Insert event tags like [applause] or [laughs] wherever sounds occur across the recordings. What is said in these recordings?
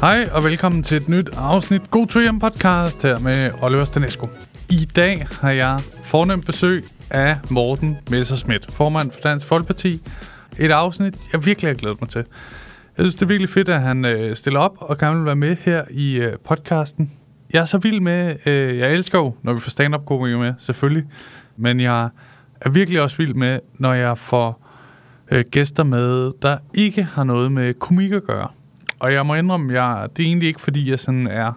Hej og velkommen til et nyt afsnit God to hjem podcast her med Oliver Stanesco. I dag har jeg fornemt besøg af Morten Messerschmidt, formand for Dansk Folkeparti. Et afsnit, jeg virkelig har glædet mig til. Jeg synes, det er virkelig fedt, at han øh, stiller op og gerne vil være med her i øh, podcasten. Jeg er så vild med, øh, jeg elsker jo, når vi får stand-up komikere med, selvfølgelig. Men jeg er virkelig også vild med, når jeg får øh, gæster med, der ikke har noget med komik at gøre. Og jeg må indrømme, jeg, det er egentlig ikke, fordi jeg sådan er...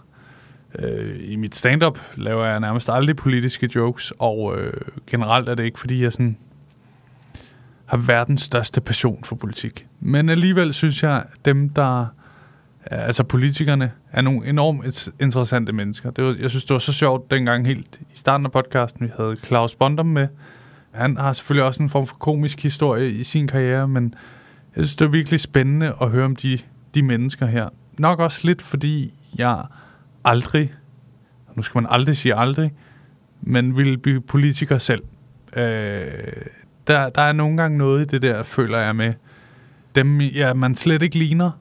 Øh, I mit stand-up laver jeg nærmest aldrig politiske jokes, og øh, generelt er det ikke, fordi jeg sådan har verdens største passion for politik. Men alligevel synes jeg, at dem, der... Øh, altså politikerne er nogle enormt interessante mennesker. Det var, jeg synes, det var så sjovt dengang helt i starten af podcasten, vi havde Claus Bondum med. Han har selvfølgelig også en form for komisk historie i sin karriere, men jeg synes, det er virkelig spændende at høre om de de mennesker her. Nok også lidt, fordi jeg aldrig, nu skal man aldrig sige aldrig, men vil blive politiker selv. Øh, der, der er nogle gange noget i det der, føler jeg med, dem ja, man slet ikke ligner,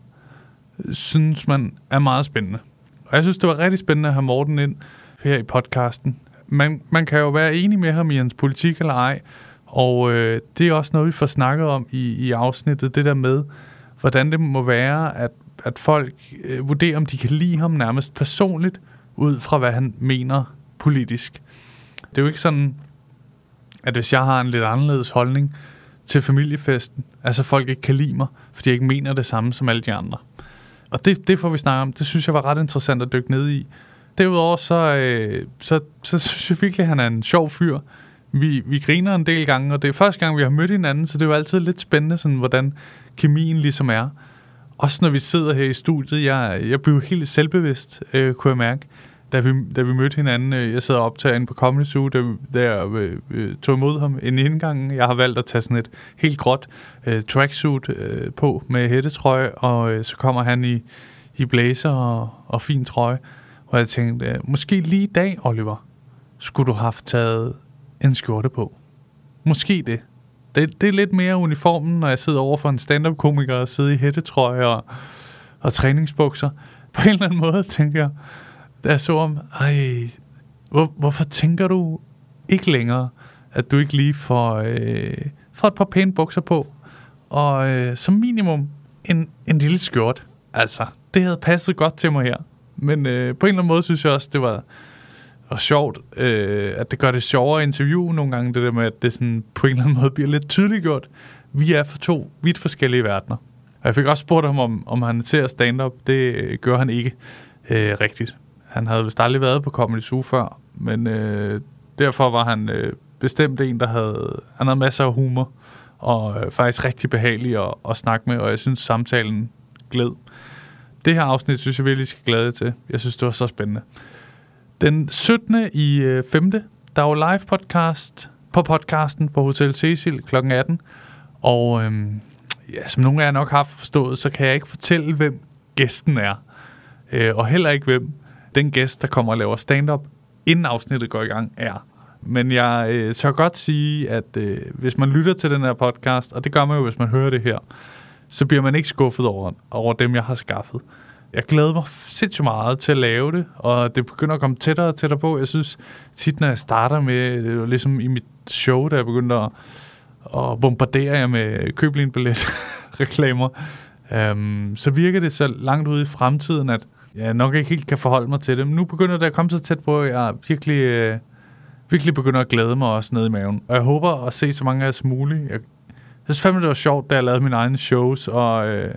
synes man er meget spændende. Og jeg synes, det var rigtig spændende at have Morten ind her i podcasten. Man, man kan jo være enig med ham i hans politik eller ej, og øh, det er også noget, vi får snakket om i, i afsnittet, det der med, hvordan det må være, at, at folk øh, vurderer, om de kan lide ham nærmest personligt, ud fra hvad han mener politisk. Det er jo ikke sådan, at hvis jeg har en lidt anderledes holdning til familiefesten, altså folk ikke kan lide mig, fordi jeg ikke mener det samme som alle de andre. Og det, det får vi snakke om. Det synes jeg var ret interessant at dykke ned i. Derudover så, øh, så, så synes jeg virkelig, at han er en sjov fyr. Vi, vi griner en del gange, og det er første gang, vi har mødt hinanden, så det er jo altid lidt spændende, sådan, hvordan kemien ligesom er. Også når vi sidder her i studiet, jeg, jeg blev helt selvbevidst, øh, kunne jeg mærke, da vi, da vi mødte hinanden. Øh, jeg sidder og optager inde på Comedy Zoo, da, da jeg øh, tog imod ham en indgang. Jeg har valgt at tage sådan et helt gråt øh, tracksuit øh, på med hættetrøje, og øh, så kommer han i, i blazer og, og fin trøje. Og jeg tænkte, øh, måske lige i dag, Oliver, skulle du have haft taget en skjorte på. Måske det. Det, det er lidt mere uniformen, når jeg sidder over for en stand-up-komiker og sidder i hættetrøje og, og træningsbukser. På en eller anden måde tænker jeg, da jeg så om, ej, hvor, hvorfor tænker du ikke længere, at du ikke lige får, øh, får et par pæne bukser på, og øh, som minimum en, en lille skjort. Altså, det havde passet godt til mig her. Men øh, på en eller anden måde synes jeg også, det var, og sjovt, øh, at det gør det sjovere at interviewe nogle gange, det der med, at det sådan på en eller anden måde bliver lidt tydeliggjort. Vi er for to vidt forskellige verdener. Og jeg fik også spurgt ham, om, om han ser stand-up. Det øh, gør han ikke øh, rigtigt. Han havde vist aldrig været på Comedy Zoo før, men øh, derfor var han øh, bestemt en, der havde, han havde masser af humor, og øh, faktisk rigtig behagelig at, at snakke med, og jeg synes, samtalen gled. Det her afsnit synes jeg virkelig skal glæde til. Jeg synes, det var så spændende. Den 17. i øh, 5. Der var live podcast på podcasten på Hotel Cecil kl. 18. Og øhm, ja, som nogle af jer nok har forstået, så kan jeg ikke fortælle, hvem gæsten er. Øh, og heller ikke, hvem den gæst, der kommer og laver stand-up, inden afsnittet går i gang, er. Men jeg øh, tør godt sige, at øh, hvis man lytter til den her podcast, og det gør man jo, hvis man hører det her, så bliver man ikke skuffet over, over dem, jeg har skaffet jeg glæder mig sindssygt meget til at lave det, og det begynder at komme tættere og tættere på. Jeg synes tit, når jeg starter med, det var ligesom i mit show, da jeg begyndte at, at bombardere jer med køb en billet reklamer, øhm, så virker det så langt ude i fremtiden, at jeg nok ikke helt kan forholde mig til det. Men nu begynder det at komme så tæt på, at jeg virkelig, øh, virkelig begynder at glæde mig også ned i maven. Og jeg håber at se så mange af jer som muligt. Jeg, jeg synes fandme, det var sjovt, da jeg lavede mine egne shows, og... Øh,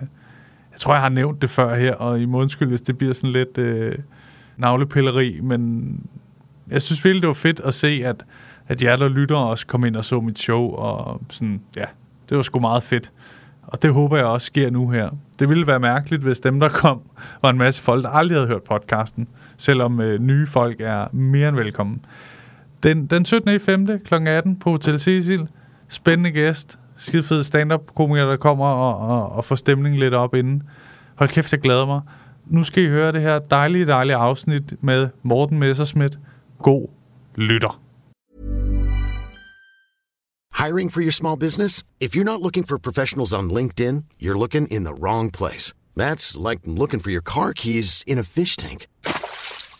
jeg tror, jeg har nævnt det før her, og i måndskyld, hvis det bliver sådan lidt øh, navlepilleri, men jeg synes virkelig, det var fedt at se, at, at jer, der lytter, også kom ind og så mit show, og sådan, ja, det var sgu meget fedt. Og det håber jeg også sker nu her. Det ville være mærkeligt, hvis dem, der kom, var en masse folk, der aldrig havde hørt podcasten, selvom øh, nye folk er mere end velkommen. Den, den 17. i 5. kl. 18 på Hotel Cecil. Spændende gæst skide fed stand-up-komiker, der kommer og, og, og får stemningen lidt op inden. Hold kæft, jeg glæder mig. Nu skal I høre det her dejlige, dejlige afsnit med Morten Messerschmidt. God lytter. Hiring for your small business? If you're not looking for professionals on LinkedIn, you're looking in the wrong place. That's like looking for your car keys in a fish tank.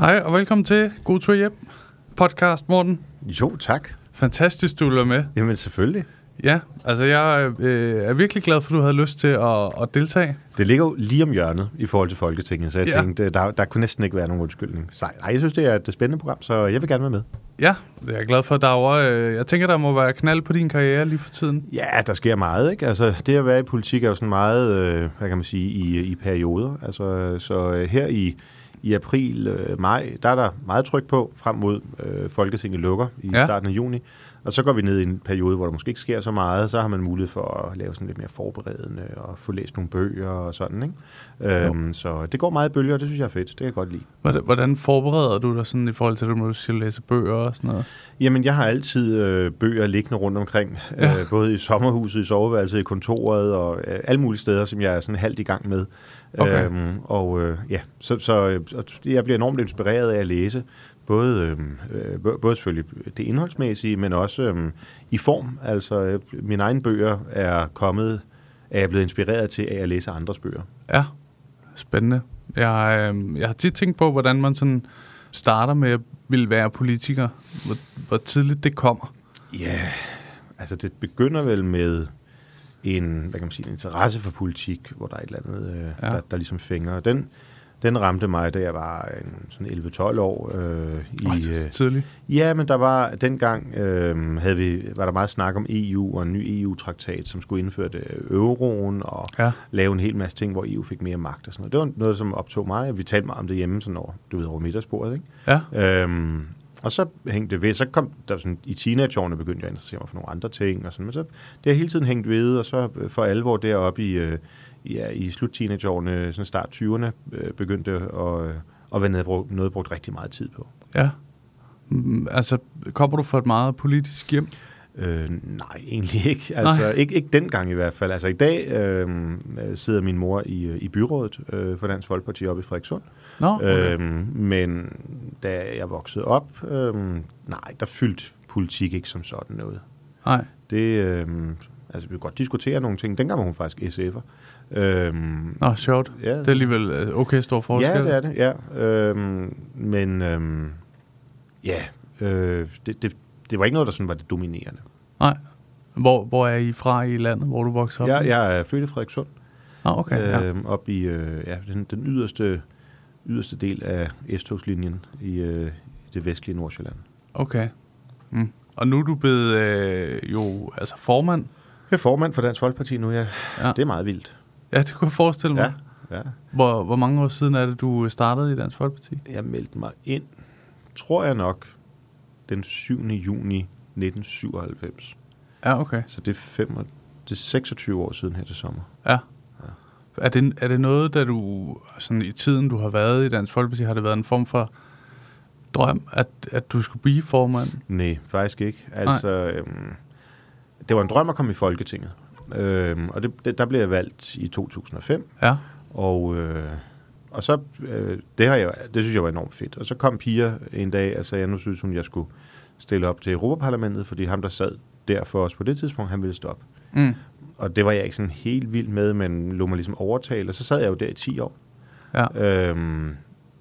Hej og velkommen til God Tur Hjem podcast, Morten. Jo, tak. Fantastisk, du være med. Jamen selvfølgelig. Ja, altså jeg øh, er virkelig glad for, at du havde lyst til at, at deltage. Det ligger jo lige om hjørnet i forhold til Folketinget, så jeg Ja. tænkte, der, der kunne næsten ikke være nogen undskyldning. Så, nej, jeg synes, det er et spændende program, så jeg vil gerne være med. Ja, det er jeg glad for. Der er jo, øh, jeg tænker, der må være knald på din karriere lige for tiden. Ja, der sker meget, ikke? Altså, det at være i politik er jo sådan meget, øh, hvad kan man sige, i, i perioder. Altså, så øh, her i, i april, øh, maj, der er der meget tryk på frem mod øh, Folketinget lukker i Ja. starten af juni. Og så går vi ned i en periode, hvor der måske ikke sker så meget. Så har man mulighed for at lave sådan lidt mere forberedende og få læst nogle bøger og sådan, ikke? Øhm, så det går meget i bølger, og det synes jeg er fedt. Det kan jeg godt lide. Hvordan, hvordan forbereder du dig sådan i forhold til, at du skal læse bøger og sådan noget? Jamen, jeg har altid øh, bøger liggende rundt omkring, ja. øh, både i sommerhuset, i soveværelset, i kontoret og øh, alle mulige steder, som jeg er sådan halvt i gang med. Okay. Øhm, og øh, ja, så, så jeg bliver enormt inspireret af at læse, både, øh, øh, både selvfølgelig det indholdsmæssige, men også øh, i form. Altså, øh, mine egne bøger er kommet, er jeg blevet inspireret til af at læse andres bøger. Ja, spændende. Jeg, øh, jeg har tit tænkt på, hvordan man sådan starter med at ville være politiker. Hvor, hvor tidligt det kommer. Ja, altså det begynder vel med en, hvad kan man sige, en interesse for politik, hvor der er et eller andet, øh, Ja. der, der ligesom fænger. Den, den ramte mig, da jeg var en, sådan 11-12 år. Øh, i, Oh, det er øh, tidligt. ja, men der var dengang, øh, havde vi, var der meget snak om EU og en ny EU-traktat, som skulle indføre det, euroen og Ja. lave en hel masse ting, hvor EU fik mere magt og sådan noget. Det var noget, som optog mig, og vi talte meget om det hjemme sådan over, du ved, over middagsbordet, ikke? Ja, Øhm, og så hængte det ved, så kom der sådan, i teenageårene begyndte jeg at interessere mig for nogle andre ting, og sådan, men så det har hele tiden hængt ved, og så øh, for alvor deroppe i, øh, ja, i slut teenageårene, sådan start 20'erne, øh, begyndte at, øh, at være noget, noget, brugt brugte rigtig meget tid på. ja. Mm, altså, kommer du fra et meget politisk hjem? Øh, nej, [laughs] egentlig ikke. Altså, Nej. ikke. Ikke dengang i hvert fald. Altså, i dag øh, øh, sidder min mor i, øh, i byrådet øh, for Dansk Folkeparti oppe i Frederikssund. Nå, okay. Øhm, men da jeg voksede op, øhm, nej, der fyldte politik ikke som sådan noget. Nej. Det, øhm, altså, vi kan godt diskutere nogle ting. Dengang var hun faktisk SF'er. Øhm, Nå, sjovt. Ja. Det er alligevel øh, okay stor forskel. ja, det er det, ja. Øhm, men øhm, ja, øh, det, det, det var ikke noget, der sådan var det dominerende. Nej. Hvor, hvor er I fra i landet, hvor du voksede op? Jeg, jeg er født i Frederikssund, Nå, okay, ja. øhm, op i øh, ja, den, den yderste, yderste del af S-togslinjen i, øh, i det vestlige Nordsjælland. Okay. Mm. Og nu er du blevet øh, jo altså formand. Jeg er formand for Dansk Folkeparti nu, ja. Ja. ja. Det er meget vildt. Ja, det kunne jeg forestille mig. Ja, ja. Hvor, hvor mange år siden er det, du startede i Dansk Folkeparti? Jeg meldte mig ind, tror jeg nok, den 7. juni 1997. Ja, okay. Så det er, fem, det er 26 år siden her til sommer. Ja. Er det, er det noget, da du sådan i tiden, du har været i Dansk Folkeparti, har det været en form for drøm, at, at du skulle blive formand? Nej, faktisk ikke. Altså, øhm, det var en drøm at komme i Folketinget. Øhm, og det, det, der blev jeg valgt i 2005. Ja. Og, øh, og så, øh, det, har jeg, det synes jeg var enormt fedt. Og så kom Pia en dag og sagde, at nu synes hun, jeg skulle stille op til Europaparlamentet, fordi ham, der sad der for os på det tidspunkt, han ville stoppe. Mm. Og det var jeg ikke sådan helt vild med, men lå mig ligesom overtale. Og så sad jeg jo der i 10 år. Ja. Øhm,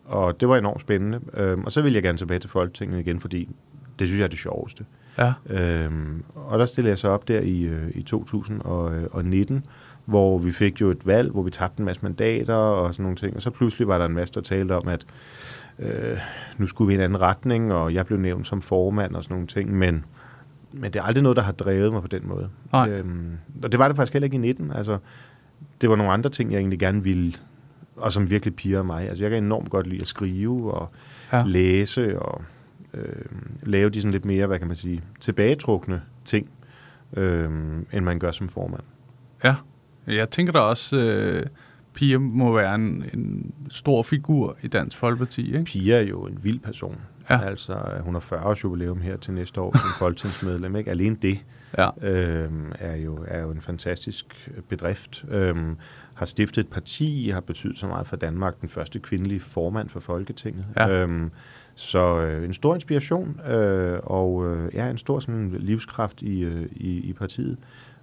og det var enormt spændende. Øhm, og så ville jeg gerne tilbage til Folketinget igen, fordi det synes jeg er det sjoveste. Ja. Øhm, og der stillede jeg så op der i, øh, i 2019, hvor vi fik jo et valg, hvor vi tabte en masse mandater og sådan nogle ting, og så pludselig var der en masse, der talte om, at øh, nu skulle vi i en anden retning, og jeg blev nævnt som formand og sådan nogle ting, men, men det er aldrig noget, der har drevet mig på den måde. Nej. Øhm, og det var det faktisk heller ikke i 19. Altså, det var nogle andre ting, jeg egentlig gerne ville, og som virkelig piger mig. Altså, jeg kan enormt godt lide at skrive og Ja. læse og øh, lave de sådan lidt mere, hvad kan man sige, tilbagetrukne ting, øh, end man gør som formand. Ja, jeg tænker da også, øh, Pia må være en, en stor figur i Dansk Folkeparti, ikke? Pia er jo en vild person. Ja. Altså, hun har 40 års jubilæum her til næste år som [laughs] folketingsmedlem. Ikke? Alene det Ja, øh, er, jo, er jo en fantastisk bedrift. Øh, har stiftet et parti, har betydet så meget for Danmark, den første kvindelige formand for Folketinget. Ja. Øhm, så øh, en stor inspiration, øh, og øh, ja, en stor sådan, livskraft i, øh, i, i partiet.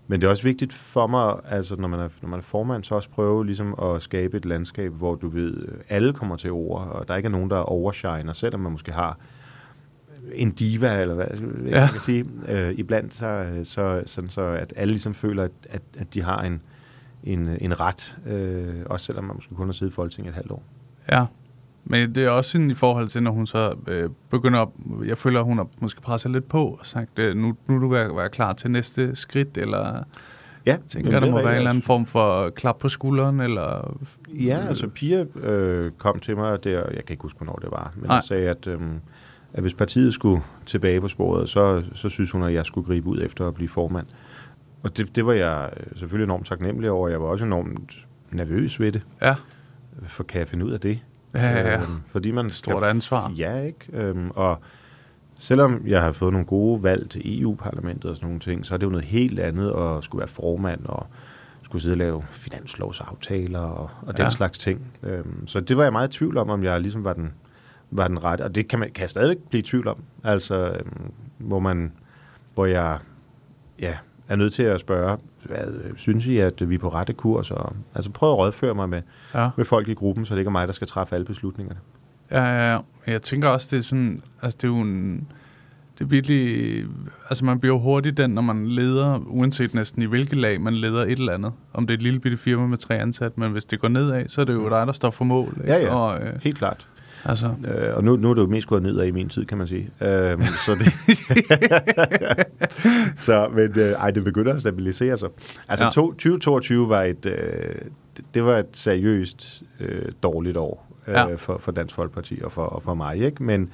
Men det er også vigtigt for mig, altså når man er, når man er formand, så også prøve ligesom at skabe et landskab, hvor du ved, øh, alle kommer til ord, og der ikke er nogen, der overshiner, selvom man måske har en diva, eller hvad ja. Ja. jeg kan sige, øh, iblandt, så, så, sådan så at alle ligesom føler, at, at, at de har en, en, en ret, øh, også selvom man måske kun har siddet i Folketinget et halvt år. ja. Men det er også sådan i forhold til, når hun så øh, begynder at, jeg føler, at hun har måske presset lidt på og sagt, øh, nu, nu du være, være klar til næste skridt, eller Ja, tænker, jeg, der må være en eller anden form for klap på skulderen, eller... Ja, altså Pia øh, kom til mig der, jeg kan ikke huske, hvornår det var, men Nej. hun sagde, at, øh, at hvis partiet skulle tilbage på sporet, så, så synes hun, at jeg skulle gribe ud efter at blive formand. Og det, det var jeg øh, selvfølgelig enormt taknemmelig over. Jeg var også enormt nervøs ved det, Ja, for kan jeg finde ud af det? Ja, ja. ja. Øhm, fordi man Stort ansvar. Ja, ikke? Øhm, og selvom jeg har fået nogle gode valg til EU-parlamentet og sådan nogle ting, så er det jo noget helt andet at skulle være formand og skulle sidde og lave finanslovsaftaler og, og den Ja. slags ting. Øhm, så det var jeg meget i tvivl om, om jeg ligesom var den, var den rette. Og det kan, man, kan jeg stadigvæk blive i tvivl om. Altså, øhm, hvor man, hvor jeg ja, er nødt til at spørge, hvad, øh, synes I, at vi er på rette kurs? Og, altså prøv at rådføre mig med, ja. med folk i gruppen, så det ikke er mig, der skal træffe alle beslutningerne. Ja, ja, ja. Jeg tænker også, det er sådan, altså det er jo en, det er virkelig, altså man bliver jo hurtigt den, når man leder, uanset næsten i hvilket lag man leder et eller andet. Om det er et lille bitte firma med tre ansat, men hvis det går nedad, så er det jo dig, der står for mål. Ikke? Mm. Ja, ja. Og, øh, Helt klart. Altså, Øh, og nu, nu er det jo mest gået nedad i min tid, kan man sige. Øh, så det [laughs] så, men øh, ej, det begynder at stabilisere sig. Altså Ja. to, 2022 var et, øh, det, var et seriøst øh, dårligt år øh, Ja. for, for Dansk Folkeparti og for, og for mig, ikke? Men,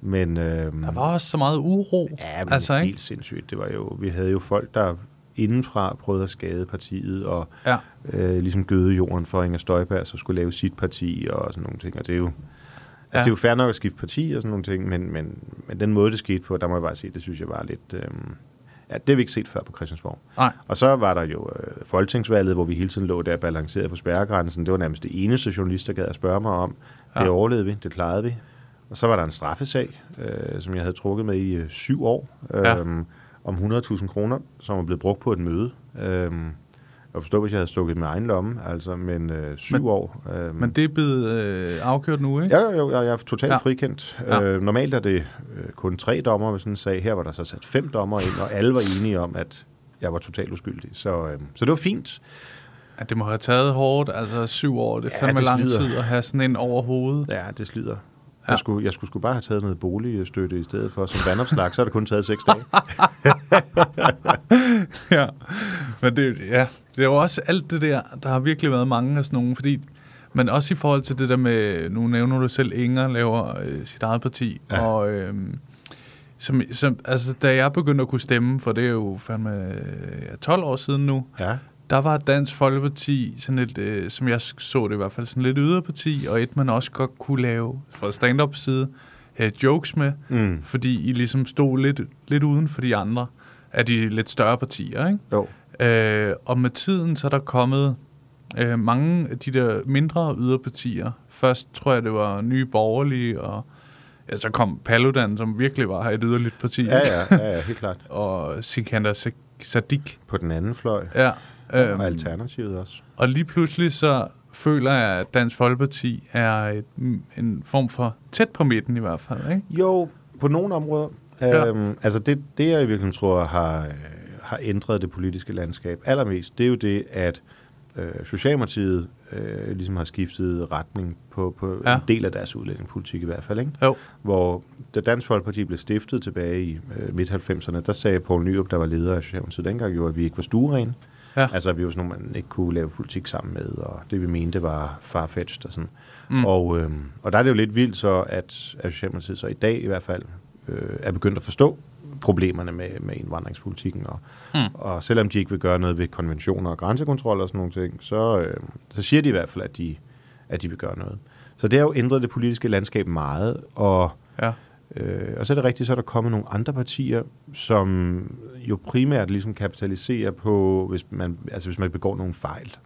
men øh, der var også så meget uro. Ja, men altså, ikke? helt sindssygt. Det var jo, vi havde jo folk, der indenfra prøvede at skade partiet, og Ja. øh, ligesom gøde jorden for Inger Støjberg, så skulle lave sit parti og sådan nogle ting. Og det er jo, altså, Ja. det er jo fair nok at skifte parti og sådan nogle ting, men, men, men den måde, det skete på, der må jeg bare sige, det synes jeg var lidt... Øh, ja, det har vi ikke set før på Christiansborg. Nej. Og så var der jo øh, folketingsvalget, hvor vi hele tiden lå der balanceret på spærregrænsen. Det var nærmest det eneste journalist, der gad at spørge mig om. Det Ja. overlevede vi, det klarede vi. Og så var der en straffesag, øh, som jeg havde trukket med i øh, syv år, øh, Ja. om 100.000 kroner, som var blevet brugt på et møde. Øh, jeg forstår, hvis jeg havde stukket med egen lomme, altså, men øh, syv Men- år. Øh, Men det er blevet øh, afgjort nu, ikke? Ja, jo, jo, jeg er totalt Ja. frikendt. Ja. Øh, normalt er det øh, kun tre dommer ved sådan en sag. Her var der så sat fem dommer ind, og alle var enige om, at jeg var totalt uskyldig. Så, øh, så det var fint. Ja, det må have taget hårdt, altså syv år, det er Ja, fandme det lang tid at have sådan en over hovedet. Ja, det slider. Ja. Jeg skulle, jeg skulle sgu bare have taget noget boligstøtte i stedet for. Som vandopslag, så har det kun taget seks dage. [laughs] ja, men det, ja, det er jo også alt det der, der har virkelig været mange af sådan nogle, fordi, men også i forhold til det der med, nu nævner du selv, Inger laver øh, sit eget parti, ja. Og øh, som, som, altså, da jeg begyndte at kunne stemme, for det er jo fandme øh, ja, 12 år siden nu, Ja, der var Dansk Folkeparti sådan et, øh, som jeg så det i hvert fald, sådan lidt yderparti, og et man også godt kunne lave fra stand-up side, have jokes med, mm. fordi I ligesom stod lidt, lidt uden for de andre af de lidt større partier, ikke? jo. Øh, og med tiden så er der kommet øh, mange af de der mindre yderpartier. Først tror jeg, det var Nye Borgerlige, og ja, så kom Paludan, som virkelig var et yderligt parti. Ja, ja, ja, ja, helt klart. [laughs] Og Sikander Sa- Sadik. På den anden fløj. Ja. Og Alternativet også. og lige pludselig så føler jeg, at Dansk Folkeparti er et, en form for tæt på midten i hvert fald. Ikke? Jo, på nogle områder. Ja. Øhm, altså det, det, jeg i virkeligheden tror har, øh, har ændret det politiske landskab allermest, det er jo det, at øh, Socialdemokratiet øh, ligesom har skiftet retning på, på ja. en del af deres udlændingepolitik i hvert fald. Ikke? Jo. Hvor da Dansk Folkeparti blev stiftet tilbage i øh, midt-90'erne, der sagde Poul Nyrup, der var leder af Socialdemokratiet dengang, jo, at vi ikke var stuerene. Ja. Altså, vi var sådan nogle, man ikke kunne lave politik sammen med, og det vi mente var farfetched og sådan. Mm. Og, øh, og der er det jo lidt vildt så, at, at Socialdemokratiet så i dag i hvert fald øh, er begyndt at forstå problemerne med, med indvandringspolitikken. Og, mm. og selvom de ikke vil gøre noget ved konventioner og grænsekontrol og sådan nogle ting, så, øh, så siger de i hvert fald, at de, at de vil gøre noget. Så det har jo ændret det politiske landskab meget, og Ja. Øh, og så er det rigtigt, så er der kommet nogle andre partier, som jo primært ligesom kapitaliserer på, hvis man, altså hvis man begår nogle fejl.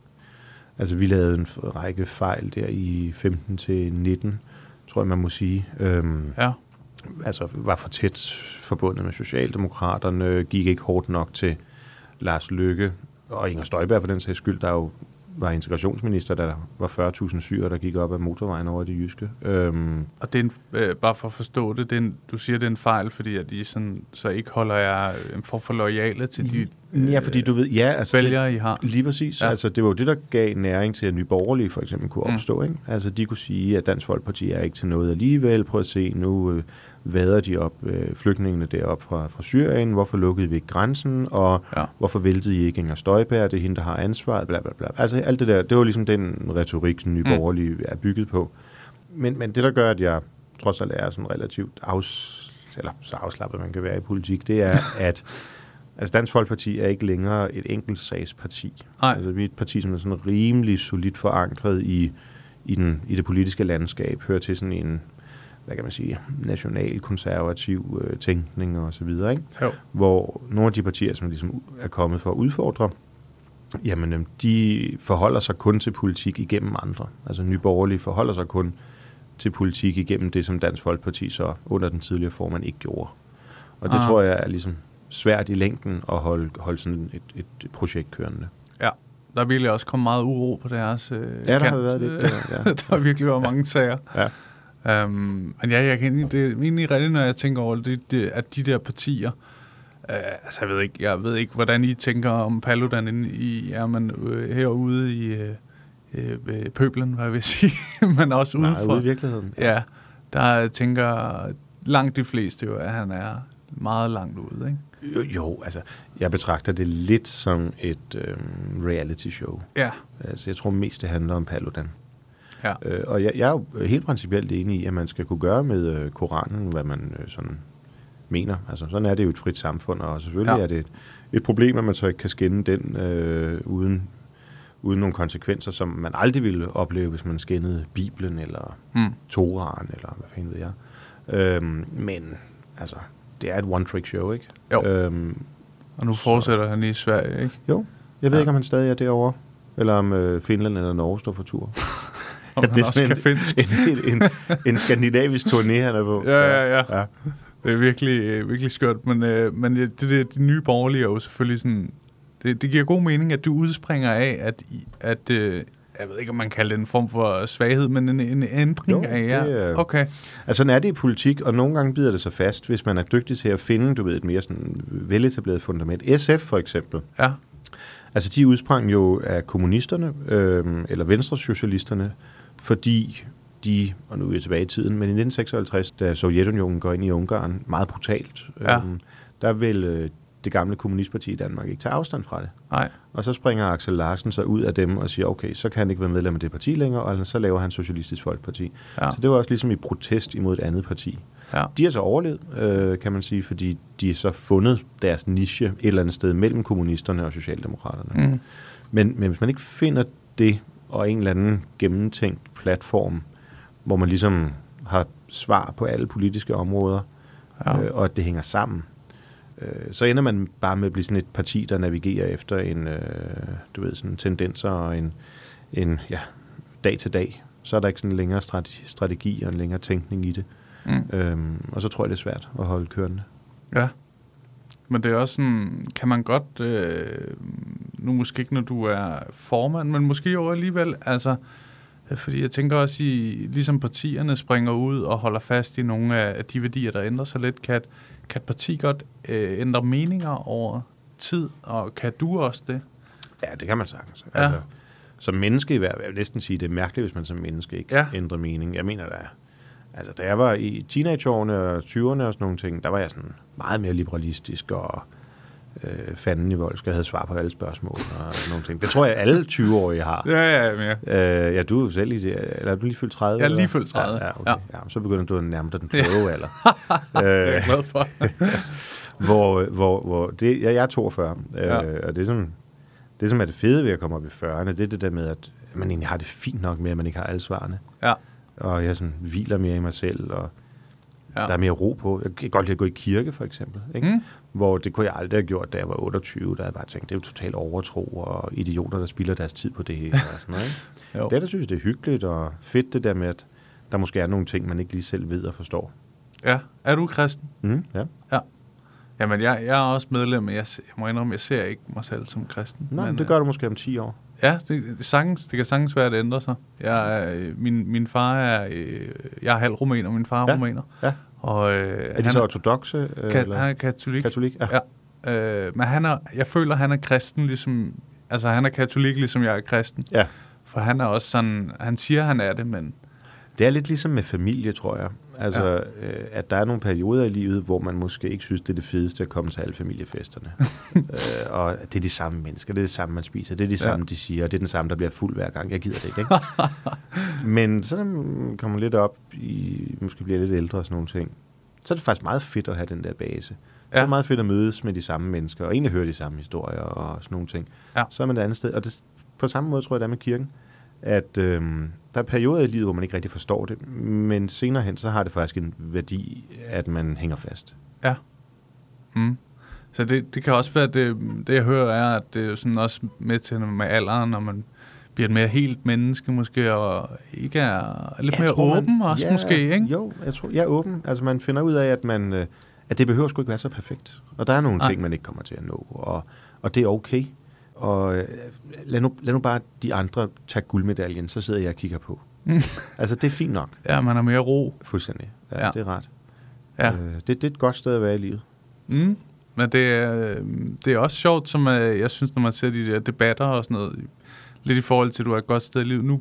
Altså vi lavede en række fejl der i 15 til 19, tror jeg man må sige. Øhm, Ja. altså var for tæt forbundet med Socialdemokraterne, gik ikke hårdt nok til Lars Løkke og Inger Støjberg for den sags skyld, der jo var integrationsminister, da der var 40.000 syre, der gik op ad motorvejen over det jyske. Øhm, Og det er en, øh, bare for at forstå det, det er en, du siger, det er en fejl, fordi at I sådan, så ikke holder jer en form for lojale til de ja, fordi du ved, ja, altså vælgere, I har. Lige præcis. Ja. Ja. Altså, det var jo det, der gav næring til, at Nye Borgerlige for eksempel kunne opstå. Mm. Ikke? Altså, de kunne sige, at Dansk Folkeparti er ikke til noget alligevel. Prøv at se, nu øh, vader de op øh, flygtningene derop fra, fra Syrien. Hvorfor lukkede vi ikke grænsen? Og Ja. hvorfor væltede I ikke Inger Støjberg? Det er hende, der har ansvaret. Bla, bla, bla. Altså, alt det der, det var ligesom den retorik, som Nye Mm. Borgerlige er bygget på. Men, men det, der gør, at jeg trods alt er sådan relativt afs, eller så afslappet, man kan være i politik, det er, [laughs] at Altså Dansk Folkeparti er ikke længere et enkelt sagsparti. Nej. Altså, vi er et parti, som er sådan rimelig solidt forankret i, i, den, i det politiske landskab, hører til sådan en, hvad kan man sige, national-konservativ øh, tænkning og så videre, ikke? Jo. Hvor nogle af de partier, som ligesom er kommet for at udfordre, jamen øhm, de forholder sig kun til politik igennem andre. Altså Nye Borgerlige forholder sig kun til politik igennem det, som Dansk Folkeparti så under den tidligere formand ikke gjorde. Og det ah. tror jeg er ligesom svært i længden at holde, holde sådan et, et projekt kørende. Ja. Der er virkelig også kommet meget uro på deres øh, Ja, der kant. har været lidt, ja, ja. [laughs] der har virkelig været mange sager. Ja. Um, men ja, jeg kan egentlig, det er egentlig rigtigt, når jeg tænker over det, det at de der partier, uh, altså jeg ved ikke, jeg ved ikke, hvordan I tænker om Paludan inde i, er man øh, herude i øh, øh, ved pøblen, hvad jeg vil sige, [laughs] men også Nej, udenfor. ude i virkeligheden. Ja, der tænker langt de fleste jo, at han er meget langt ude, ikke? Jo, jo, altså, jeg betragter det lidt som et øhm, reality show. Ja, Altså, jeg tror mest, det handler om Paludan. ja. Øh, og jeg, jeg er jo helt principielt enig i, at man skal kunne gøre med øh, Koranen, hvad man øh, sådan mener. Altså, sådan er det jo et frit samfund, og selvfølgelig Ja. er det et, et problem, at man så ikke kan skænde den øh, uden, uden nogle konsekvenser, som man aldrig ville opleve, hvis man skændede Bibelen eller Mm. Toraen, eller hvad fanden ved jeg. Øhm, men, altså, det er et one-trick show, ikke? Jo. Øhm, Og nu fortsætter han i Sverige, ikke? jo. Jeg ved Ja. ikke, om han stadig er derovre, eller om øh, Finland eller Norge står for tur. [laughs] Om Ja, det er sådan en- en, en, en, en skandinavisk turné, han er på. Ja, ja, ja. ja. Det er virkelig, øh, virkelig skørt, men, øh, men det, det, de nye borgerlige er jo selvfølgelig sådan... Det, det giver god mening, at du udspringer af, at, at øh, jeg ved ikke, om man kalder det en form for svaghed, men en, en ændring Jo, af jer. det er- Okay. Altså, sådan er det i politik, og nogle gange bider det sig fast, hvis man er dygtig til at finde, du ved, et mere sådan veletableret fundament. SF for eksempel. Ja. Altså, de udsprang jo af kommunisterne, øh, eller venstresocialisterne, fordi de, og nu er vi tilbage i tiden, men i 1956, da Sovjetunionen går ind i Ungarn, meget brutalt, Ja. øh, der vil øh, det gamle kommunistparti i Danmark ikke tage afstand fra det. Nej. Og så springer Axel Larsen så ud af dem og siger, okay, så kan han ikke være medlem af det parti længere, og så laver han Socialistisk Folkeparti. Ja. Så det var også ligesom i protest imod et andet parti. Ja. De har så overlevet, øh, kan man sige, fordi de har så fundet deres niche et eller andet sted mellem kommunisterne og socialdemokraterne. Mm. Men, men hvis man ikke finder det, og en eller anden gennemtænkt platform, hvor man ligesom har svar på alle politiske områder, Ja. øh, og at det hænger sammen, øh, så ender man bare med at blive sådan et parti, der navigerer efter en, øh, du ved, sådan tendenser og en, en ja, dag til dag. Så er der ikke sådan en længere strategi, strategi og en længere tænkning i det. Mm. Øhm, og så tror jeg, det er svært at holde kørende. Ja. Men det er også sådan, kan man godt, øh, nu måske ikke, når du er formand, men måske jo alligevel, altså, øh, fordi jeg tænker også, i, ligesom partierne springer ud og holder fast i nogle af, de værdier, der ændrer sig lidt, kan, kan et parti godt øh, ændre meninger over tid, og kan du også det? Ja, det kan man sagtens. Ja. Altså, som menneske i hvert fald, jeg vil næsten sige, det er mærkeligt, hvis man som menneske ikke Ja. ændrer mening. Jeg mener da, altså da jeg var i teenageårene og 20'erne og sådan nogle ting, der var jeg sådan meget mere liberalistisk og øh, fanden i vold, skal jeg havde svar på alle spørgsmål og nogle ting. Det tror jeg, alle 20-årige har. Ja, ja, ja. Øh, ja, du er jo selv i det. Eller er du lige fyldt 30? Jeg er lige fyldt 30, Ja, ja, okay. ja. ja. så begynder du at nærme dig den kloge alder. [laughs] Det er jeg øh, glad for. [laughs] hvor, hvor, hvor det, ja, jeg er 42, Ja. øh, og det er sådan, det som er det fede ved at komme op i 40'erne, det er det der med, at man egentlig har det fint nok med, at man ikke har alle svarene. Ja. Og jeg sådan hviler mere i mig selv, og Ja. der er mere ro på. Jeg kan godt lide at gå i kirke, for eksempel. Ikke? Mm. Hvor det kunne jeg aldrig have gjort, da jeg var 28, der havde jeg bare tænkt, det er jo totalt overtro, og idioter, der spilder deres tid på det. Og sådan noget, ikke? [laughs] Det er der synes det er hyggeligt og fedt, det der med, at der måske er nogle ting, man ikke lige selv ved og forstår. Ja. Er du kristen? Mm, ja. Ja. Jamen, jeg, jeg er også medlem, men jeg, jeg må indrømme, jeg ser ikke mig selv som kristen. Nej, men, men, det gør du måske om 10 år. Øh, Ja, det, det, sagtens, det kan sagtens være, at det ændrer sig. Jeg øh, min, min far er, øh, jeg er halv rumæner, min far er Ja. rumæner. Ja. Og, øh, Er de så ortodoxe? øh, ka- eller? han er katolik. Katolik? Ja. Ja. Øh, men han er, jeg føler, han er kristen, ligesom, altså han er katolik, ligesom jeg er kristen. ja. For han er også sådan, han siger, han er det, men Det er lidt ligesom med familie, tror jeg. Altså, ja. øh, at der er nogle perioder i livet, hvor man måske ikke synes, det er det fedeste at komme til alle familiefesterne. [laughs] øh, og det er de samme mennesker, det er det samme, man spiser, det er de samme, de siger, og det er den samme, der bliver fuld hver gang. Jeg gider det ikke, ikke? Men så når man kommer lidt op i, måske bliver lidt ældre og sådan nogle ting, så er det faktisk meget fedt at have den der base. Ja. Det er Ja. meget fedt at mødes med de samme mennesker, og egentlig høre de samme historier og sådan nogle ting. Ja. Så er man et andet sted. Og det, på samme måde tror jeg, det er med kirken, at øhm, der er perioder i livet, hvor man ikke rigtig forstår det, men senere hen, så har det faktisk en værdi, at man hænger fast. Ja. Mm. Så det, det kan også være, det, det jeg hører er, at det er sådan også med til med alderen, når man bliver et mere helt menneske måske, og ikke er lidt Jeg mere tror, man- åben også ja, måske, ikke? Jo, jeg tror, jeg er åben. Altså man finder ud af, at man, øh, at det behøver sgu ikke være så perfekt. Og der er nogle Nej. ting, man ikke kommer til at nå, og, og det er okay. Og øh, lad nu, lad nu bare de andre tage guldmedaljen, så sidder jeg og kigger på. [laughs] altså det er fint nok. Ja, man har mere ro. Fuldstændig. Ja, Ja. det er rart. Ja. Øh, det, det er et godt sted at være i livet. Mm. Men det er, det er også sjovt, som øh, jeg synes, når man ser de der debatter og sådan noget, lidt i forhold til, at du er et godt sted i livet. Nu,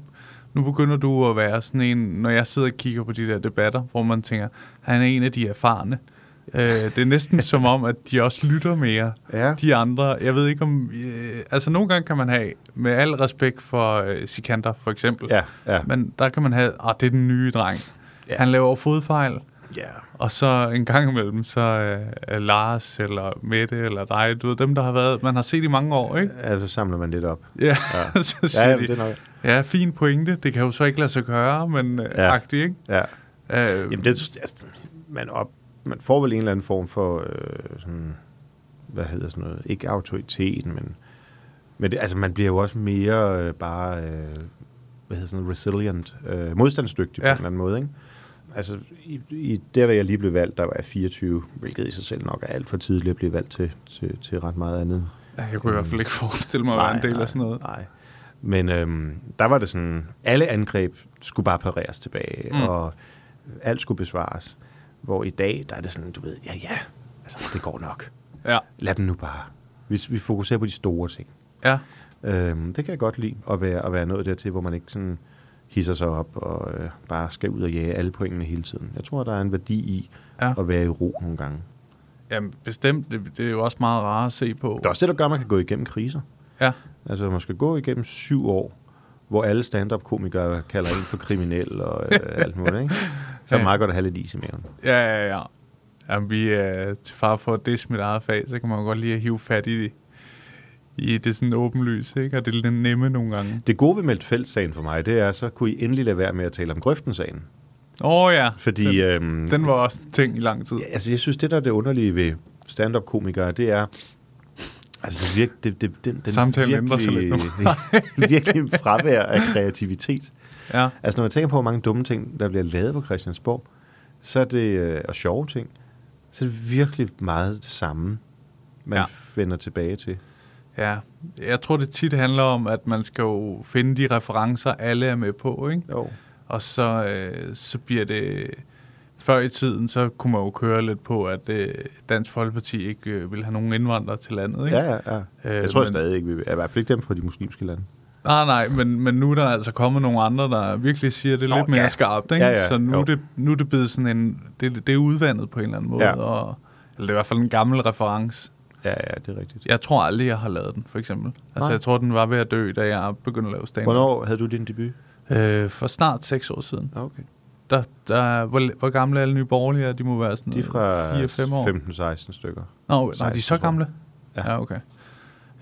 nu begynder du at være sådan en, når jeg sidder og kigger på de der debatter, hvor man tænker, han er en af de erfarne. Øh, det er næsten [laughs] som om, at de også lytter mere. Ja. De andre, jeg ved ikke om... Øh, altså nogle gange kan man have, med al respekt for øh, Sikander for eksempel, Ja, ja. men der kan man have, ah, det er den nye dreng. Ja. Han laver fodfejl. ja. Og så en gang imellem, så øh, Lars eller Mette eller dig, du ved, dem der har været, man har set i mange år, ikke? Ja, så samler man lidt op. Ja, Ja. [laughs] så Ja, siger jamen, de, det er nok. ja, fin pointe, det kan jo så ikke lade sig gøre, men øh, Ja. agtigt, ikke? Ja. Øh, Jamen, det, altså, man, op, man får vel en eller anden form for, øh, sådan, hvad hedder sådan noget, ikke autoritet, men, men det, altså, man bliver jo også mere øh, bare, øh, hvad hedder sådan noget, resilient, øh, modstandsdygtig ja. På en eller anden måde, ikke? Altså, i, i der, da jeg lige blev valgt, der var jeg 24, hvilket i sig selv nok er alt for tidligt at blive valgt til, til, til ret meget andet. ja, jeg kunne i hvert fald ikke forestille mig at være en del af sådan noget. Nej. Men øhm, der var det sådan, alle angreb skulle bare pareres tilbage, mm. og alt skulle besvares. Hvor i dag, der er det sådan, du ved, ja ja, altså det går nok. [laughs] Ja, Lad den nu bare. Vi, vi fokuserer på de store ting. ja, Øhm, det kan jeg godt lide, at være, at være nået dertil, hvor man ikke sådan hisser sig op og øh, bare skal ud og jage alle pointene hele tiden. Jeg tror, der er en værdi i ja. at være i ro nogle gange. Jamen, bestemt, det, det er jo også meget rart at se på. Det er også det, der gør, at man kan gå igennem kriser. Ja, Altså, man skal gå igennem syv år, hvor alle stand-up-komikere kalder en for kriminel og øh, alt muligt, ikke? Så er det meget godt at have lidt is i maven. ja, ja, ja. Jamen, vi er til far for, at det mit eget fag, så kan man jo godt lige hive fat i det. I det sådan åbenlys, ikke? Og det er lidt nemme nogle gange. Det gode ved Meldt-Felt-sagen for mig, det er, så kunne I endelig lade være med at tale om Grøften-sagen. Åh oh, ja, Fordi, den, øhm, den var også en ting i lang tid. altså, jeg synes, det der er det underlige ved stand-up-komikere, det er, altså, det virke, det, det, den, den Samtalen ændrer sig lidt nu. [laughs] virkelig en fravær af kreativitet. Ja, Altså, når man tænker på, hvor mange dumme ting, der bliver lavet på Christiansborg, så er det, øh, og sjove ting, så er det virkelig meget det samme, man ja. vender tilbage til. ja. Jeg tror, det tit handler om, at man skal jo finde de referencer, alle er med på, ikke? Jo. Og så, øh, så bliver det... Før i tiden, så kunne man jo køre lidt på, at øh, Dansk Folkeparti ikke øh, ville have nogen indvandrere til landet, ikke? Ja, ja, ja. Øh, Jeg tror men- men... stadig ikke, vi vil. I hvert fald ikke dem fra de muslimske lande. Nej, nej, men, men nu er der altså kommet nogle andre, der virkelig siger det Nå, lidt mere ja. skarpt, ikke? Ja, ja, Så nu er, det, nu er det blevet sådan en... Det, det er udvandet på en eller anden måde, Ja. og, eller det er i hvert fald en gammel reference. Ja, ja, det er rigtigt. Jeg tror aldrig, jeg har lavet den, for eksempel. Altså, Nej. jeg tror, den var ved at dø, da jeg begyndte at lave stand Hvornår havde du din debut? Øh, for snart seks år siden. Ah, Okay. Der, der, hvor, hvor gamle er alle nye borgerlige? er? De må være sådan De er fra 4-5 år. 15-16 stykker. Nå, nej, de er 16, så gamle? Ja. Ja, okay.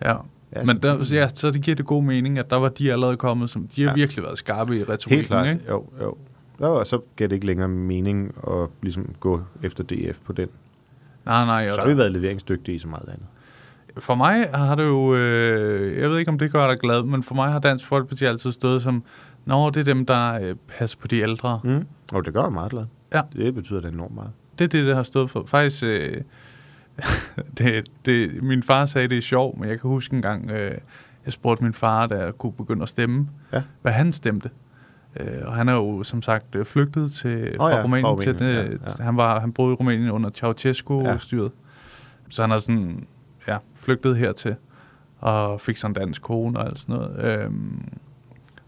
Ja. Ja, Men så der, ja, så det giver det god mening, at der var de allerede kommet, som de har Ja. virkelig været skarpe i retorikken, Helt klart, ikke? jo, jo. Jo, og så giver det ikke længere mening at ligesom gå efter DF på den. Nej, nej. Så har vi været leveringsdygtige i så meget andet. for mig har det jo, øh, jeg ved ikke, om det gør dig glad, men for mig har Dansk Folkeparti altid stået som, Nå, det er dem, der øh, passer på de ældre. Mm. Og det gør mig meget glad. Ja. Det betyder det enormt meget. Det er det, det har stået for. Faktisk, øh, [laughs] det, det, min far sagde, det er sjovt, men jeg kan huske en gang, øh, jeg spurgte min far, da jeg kunne begynde at stemme, Ja. hvad han stemte. Øh, og han er jo som sagt øh, flygtet til, fra ja, fra Rumænien. Til Rumænien, det, ja, ja. Han, var, han boede i Rumænien under Ceausescu-styret. Så han er sådan, ja, flygtet hertil og fik sådan en dansk kone og alt sådan noget. Øhm,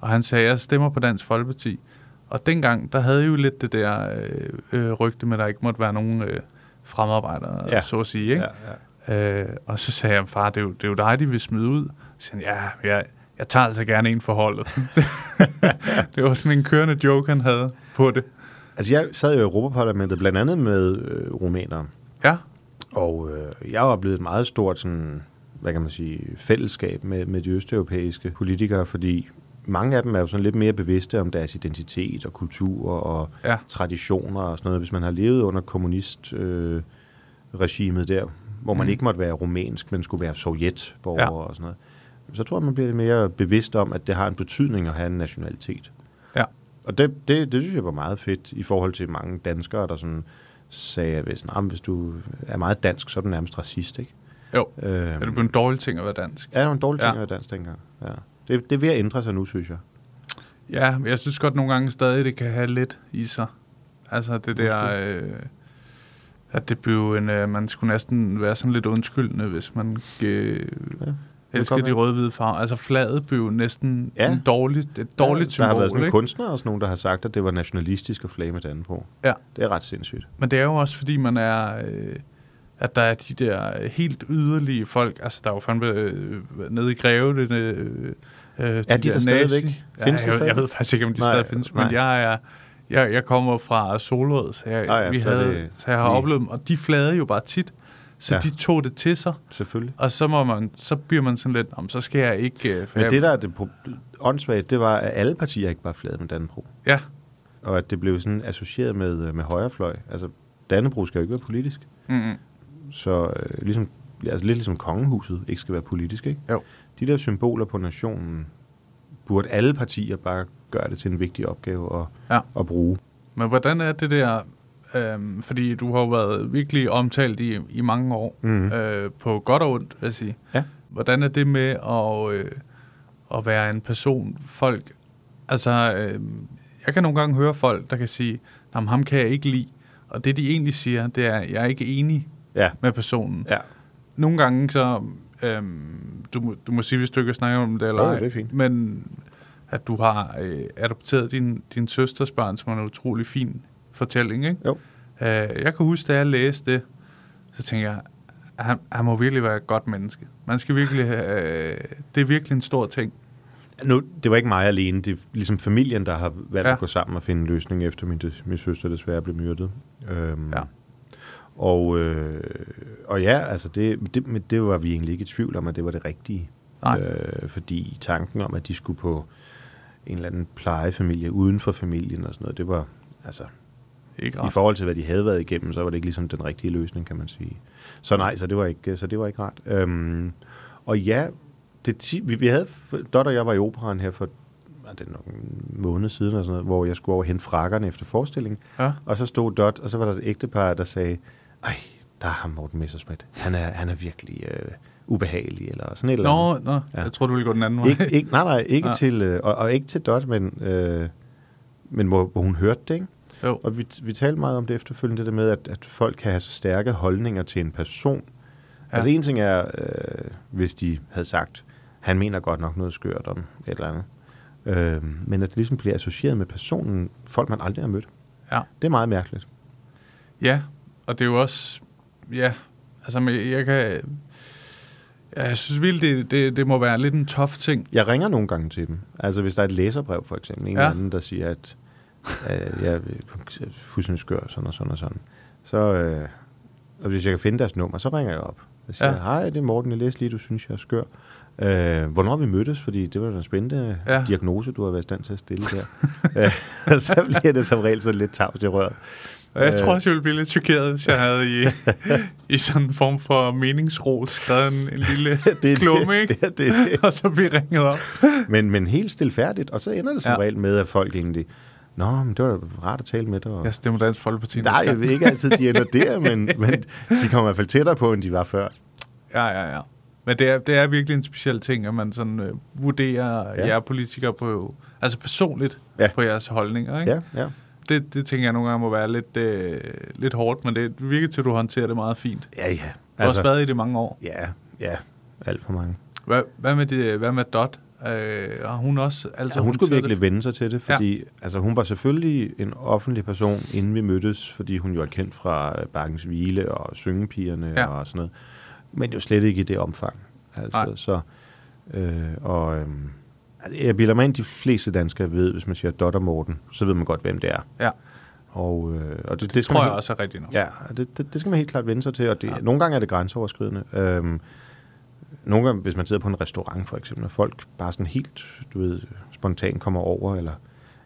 og han sagde, jeg stemmer på Dansk Folkeparti. Og dengang, der havde jeg jo lidt det der øh, øh, rygte med, at der ikke måtte være nogen øh, fremarbejdere, Ja. ja. så at sige. Ikke? Ja, Øh, og så sagde jeg, far, det er, jo, det er jo dig, de vil smide ud. Så sagde han, ja, jeg, jeg tager altså gerne en for holdet. [laughs] det var sådan en kørende joke, han havde på det. Altså, jeg sad jo i Europaparlamentet blandt andet med øh, rumænere. Ja, Og øh, jeg har oplevet et meget stort sådan, hvad kan man sige, fællesskab med, med de østeuropæiske politikere, fordi mange af dem er jo sådan lidt mere bevidste om deres identitet og kultur og Ja. traditioner og sådan noget. Hvis man har levet under kommunistregimet øh, regimet der, hvor man Mm. ikke måtte være rumænsk, men skulle være sovjetborger Ja. og sådan noget, så tror jeg, man bliver lidt mere bevidst om, at det har en betydning at have en nationalitet. ja. Og det, det, det synes jeg var meget fedt i forhold til mange danskere, der sådan sagde, at hvis, nah, hvis du er meget dansk, så er du nærmest racist, ikke? Jo, Øhm, er det blevet en dårlig ting at være dansk? Ja, det var en dårlig ting Ja. at være dansk dengang. Ja. Det, det er ved at ændre sig nu, synes jeg. Ja, jeg synes godt nogle gange stadig, det kan have lidt i sig. Altså det der, øh, at det blev en, øh, man skulle næsten være sådan lidt undskyldende, hvis man øh, elsker godt de røde-hvide farver. Altså flaget blev næsten Ja. en dårligt, et dårligt ja, Der har symbol, været sådan nogle ikke? kunstnere og sådan nogen, der har sagt, at det var nationalistisk at flage med Dannebro. Ja. Det er ret sindssygt. Men det er jo også, fordi man er... Øh, at der er de der helt yderlige folk, altså der er jo fandme øh, nede i Greve, det, øh, øh, Er de der der stadigvæk? Findes de jeg, jeg stadig? ved faktisk ikke, om de Nej, stadig findes, men nej. jeg er... Jeg, jeg kommer fra Solrød, så jeg, Ah ja, vi så havde, det- så jeg har vi- oplevet dem, og de flade jo bare tit, så Ja. de tog det til sig, Selvfølgelig. og så, må man, så bliver man sådan lidt, om så skal jeg ikke... øh, for Men jeg, det, der er det åndssvagt, det var, at alle partier ikke bare flagede med Dannebro. Ja, Og at det blev sådan associeret med, øh, med højrefløj. Altså, Dannebro skal jo ikke være politisk. mm, Så øh, ligesom, altså lidt ligesom kongehuset ikke skal være politisk, ikke? Jo. De der symboler på nationen, burde alle partier bare gøre det til en vigtig opgave at, Ja. at bruge. Men hvordan er det der, øhm, fordi du har jo været virkelig omtalt i, i mange år, Mhm. øh, på godt og ondt, vil jeg sige. Ja. Hvordan er det med at, øh, at være en person, folk, altså, øh, jeg kan nogle gange høre folk, der kan sige, at ham kan jeg ikke lide, og det de egentlig siger, det er, jeg er ikke enig Ja. med personen. Ja. Nogle gange så, øhm, du, må- du må sige, hvis du ikke snakke om det, eller ej, det er fint. men at du har øh, adopteret din, din søsters børn, som er en utrolig fin fortælling, ikke? Jo. Øh, jeg kan huske, da jeg læste det, så tænkte jeg, han, han må virkelig være et godt menneske. Man skal virkelig, øh, det er virkelig en stor ting. Nu, det var ikke mig alene. Det er ligesom familien, der har valgt. Ja. at gå sammen og finde en løsning, efter min, min søster desværre blev myrdet. Øhm, Ja. Og, øh, og ja, altså det, det, det var vi egentlig ikke i tvivl om, at det var det rigtige. Nej. Øh, fordi tanken om, at de skulle på en eller anden plejefamilie uden for familien og sådan noget, det var, altså, Ikke i ret. forhold til, hvad de havde været igennem, så var det ikke ligesom den rigtige løsning, kan man sige. Så nej, så det var ikke, så det var ikke rart. Øhm, og ja, det ti, vi, vi havde, Dot og jeg var i operan her for det er nok en måned siden, og sådan noget, hvor jeg skulle over og hente frakkerne efter forestillingen. Ja. Og så stod Dot, og så var der et ægtepar, der sagde, ej, der er ham Morten Messerschmidt. Han er, han er virkelig øh, ubehagelig, eller sådan et eller andet. Nå, nå Ja. jeg tror du ville gå den anden vej. Ikke, ikke, nej, nej, ikke Ja. til, øh, og, og ikke til Dot, men, øh, men hvor, hvor hun hørte det, ikke? Jo. Og vi, vi talte meget om det efterfølgende, det der med, at, at folk kan have så stærke holdninger til en person. Ja. Altså en ting er, øh, hvis de havde sagt, han mener godt nok noget skørt om et eller andet. Øh, men at det ligesom bliver associeret med personen, folk man aldrig har mødt. Ja. Det er meget mærkeligt. Ja, og det er jo også... Ja, altså men jeg kan... Jeg synes virkelig, det, det, det må være lidt en tof ting. Jeg ringer nogle gange til dem. Altså hvis der er et læserbrev for eksempel, en Ja. eller anden, der siger, at øh, jeg er fuldstændig skør, sådan og sådan og sådan. Så, øh, og hvis jeg kan finde deres nummer, så ringer jeg op. Jeg siger, Ja. hej, det er Morten, jeg læste lige, du synes, jeg er skør. Øh, hvornår vi mødtes? Fordi det var en spændende ja. diagnose, du har været i stand til at stille der. [laughs] Øh, og så bliver det som regel så lidt tavs i røret. Og jeg Øh. tror også, jeg ville blive lidt chokeret, hvis jeg havde i, i sådan en form for meningsros skrevet en, en lille [laughs] Det klumme, ikke? Det det, det. [laughs] Og så blive ringet op. Men, men helt stilfærdigt, og så ender det som Ja. regel med, at folk egentlig, Nå, men det var rart at tale med dig. Og... Jeg stemmer Dansk Folkeparti. Nej, jeg ikke altid, de ender der, men, [laughs] men de kommer i hvert fald tættere på, end de var før. Ja, ja, ja. Men det er, det er virkelig en speciel ting, at man sådan øh, vurderer. Ja. jer politikere på, altså personligt Ja. på jeres holdninger, ikke? Ja, ja. Det, det tænker jeg nogle gange må være lidt, øh, lidt hårdt, men det virker til, at du håndterer det meget fint. Du Ja, ja. har også været i det mange år. Ja, ja. Alt for mange. Hvad, hvad, med, det, hvad med Dot? Øh, har hun også altså Ja, hun skulle virkelig vende sig til det, fordi ja. altså, hun var selvfølgelig en offentlig person, inden vi mødtes, fordi hun jo er kendt fra øh, Bakkens Hvile og Syngepigerne Ja. og sådan noget. Men jo slet ikke i det omfang. Nej. Altså, så, øh, og, øh, altså, jeg bilder mig ind, de fleste danskere ved, hvis man siger Dot og Morten, så ved man godt, hvem det er. Ja, Og, øh, og det, det, det skal tror man jeg også er rigtigt nok. Ja, det, det, det skal man helt klart vende sig til, og det, Ja. nogle gange er det grænseoverskridende. Øhm, nogle gange, hvis man sidder på en restaurant for eksempel, og folk bare sådan helt, du ved, spontant kommer over, eller,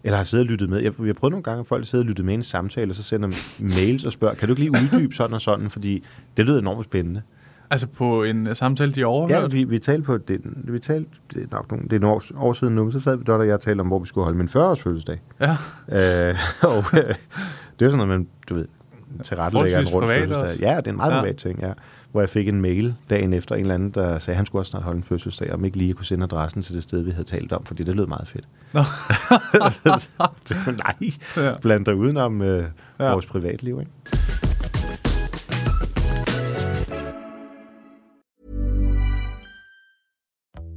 eller har siddet og lyttet med. Jeg, jeg har prøvet nogle gange, at folk sidder og lyttet med i en samtale, og så sender mails og spørger, kan du ikke lige uddybe sådan og sådan, fordi det lyder enormt spændende. Altså på en uh, samtale, de Ja, overhørte? vi, vi talte på, det, vi talte, det er nok nogle, det er nogle år, år siden nu, så sad vi Dot og jeg talte om, hvor vi skulle holde min 40-års fødselsdag. Ja. Øh, [laughs] og øh, det er sådan noget, man, du ved, tilrettelægger en rundt fødselsdag. også. Ja, det er en meget Ja. ja. privat ting, ja. Hvor jeg fik en mail dagen efter en eller anden, der sagde, at han skulle også snart holde en fødselsdag, om ikke lige kunne sende adressen til det sted, vi havde talt om, fordi det lød meget fedt. Nå. [laughs] Så, Nej, Ja. ja. bland dig udenom øh, Ja. ja. vores privatliv, ikke?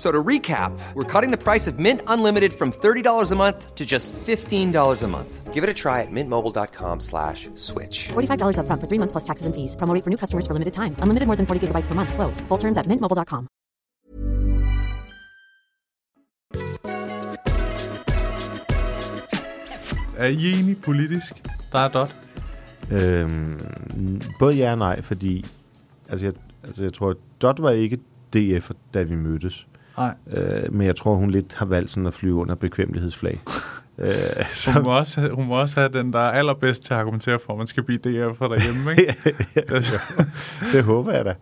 F- So to recap, we're cutting the price of Mint Unlimited from $30 a month to just $15 a month. Give it a try at mintmobile.com slash switch. $45 upfront for three months plus taxes and fees. Promo for new customers for limited time. Unlimited more than 40 gigabytes per month. Slows. Full terms at mintmobile.com. Er I enige politisk? Der er Dot. Øhm, både ja og nej, fordi altså jeg, altså jeg tror, at Dot var ikke DF, da vi mødtes. Nej. Øh, men jeg tror, hun lidt har valgt sådan at flyve under bekvemmelighedsflag. [laughs] øh, Hun så, må, også, hun må også have den, der er allerbedst til at argumentere for, at man skal blive DF'er derhjemme, ikke? [laughs] Det- [laughs] det håber jeg da.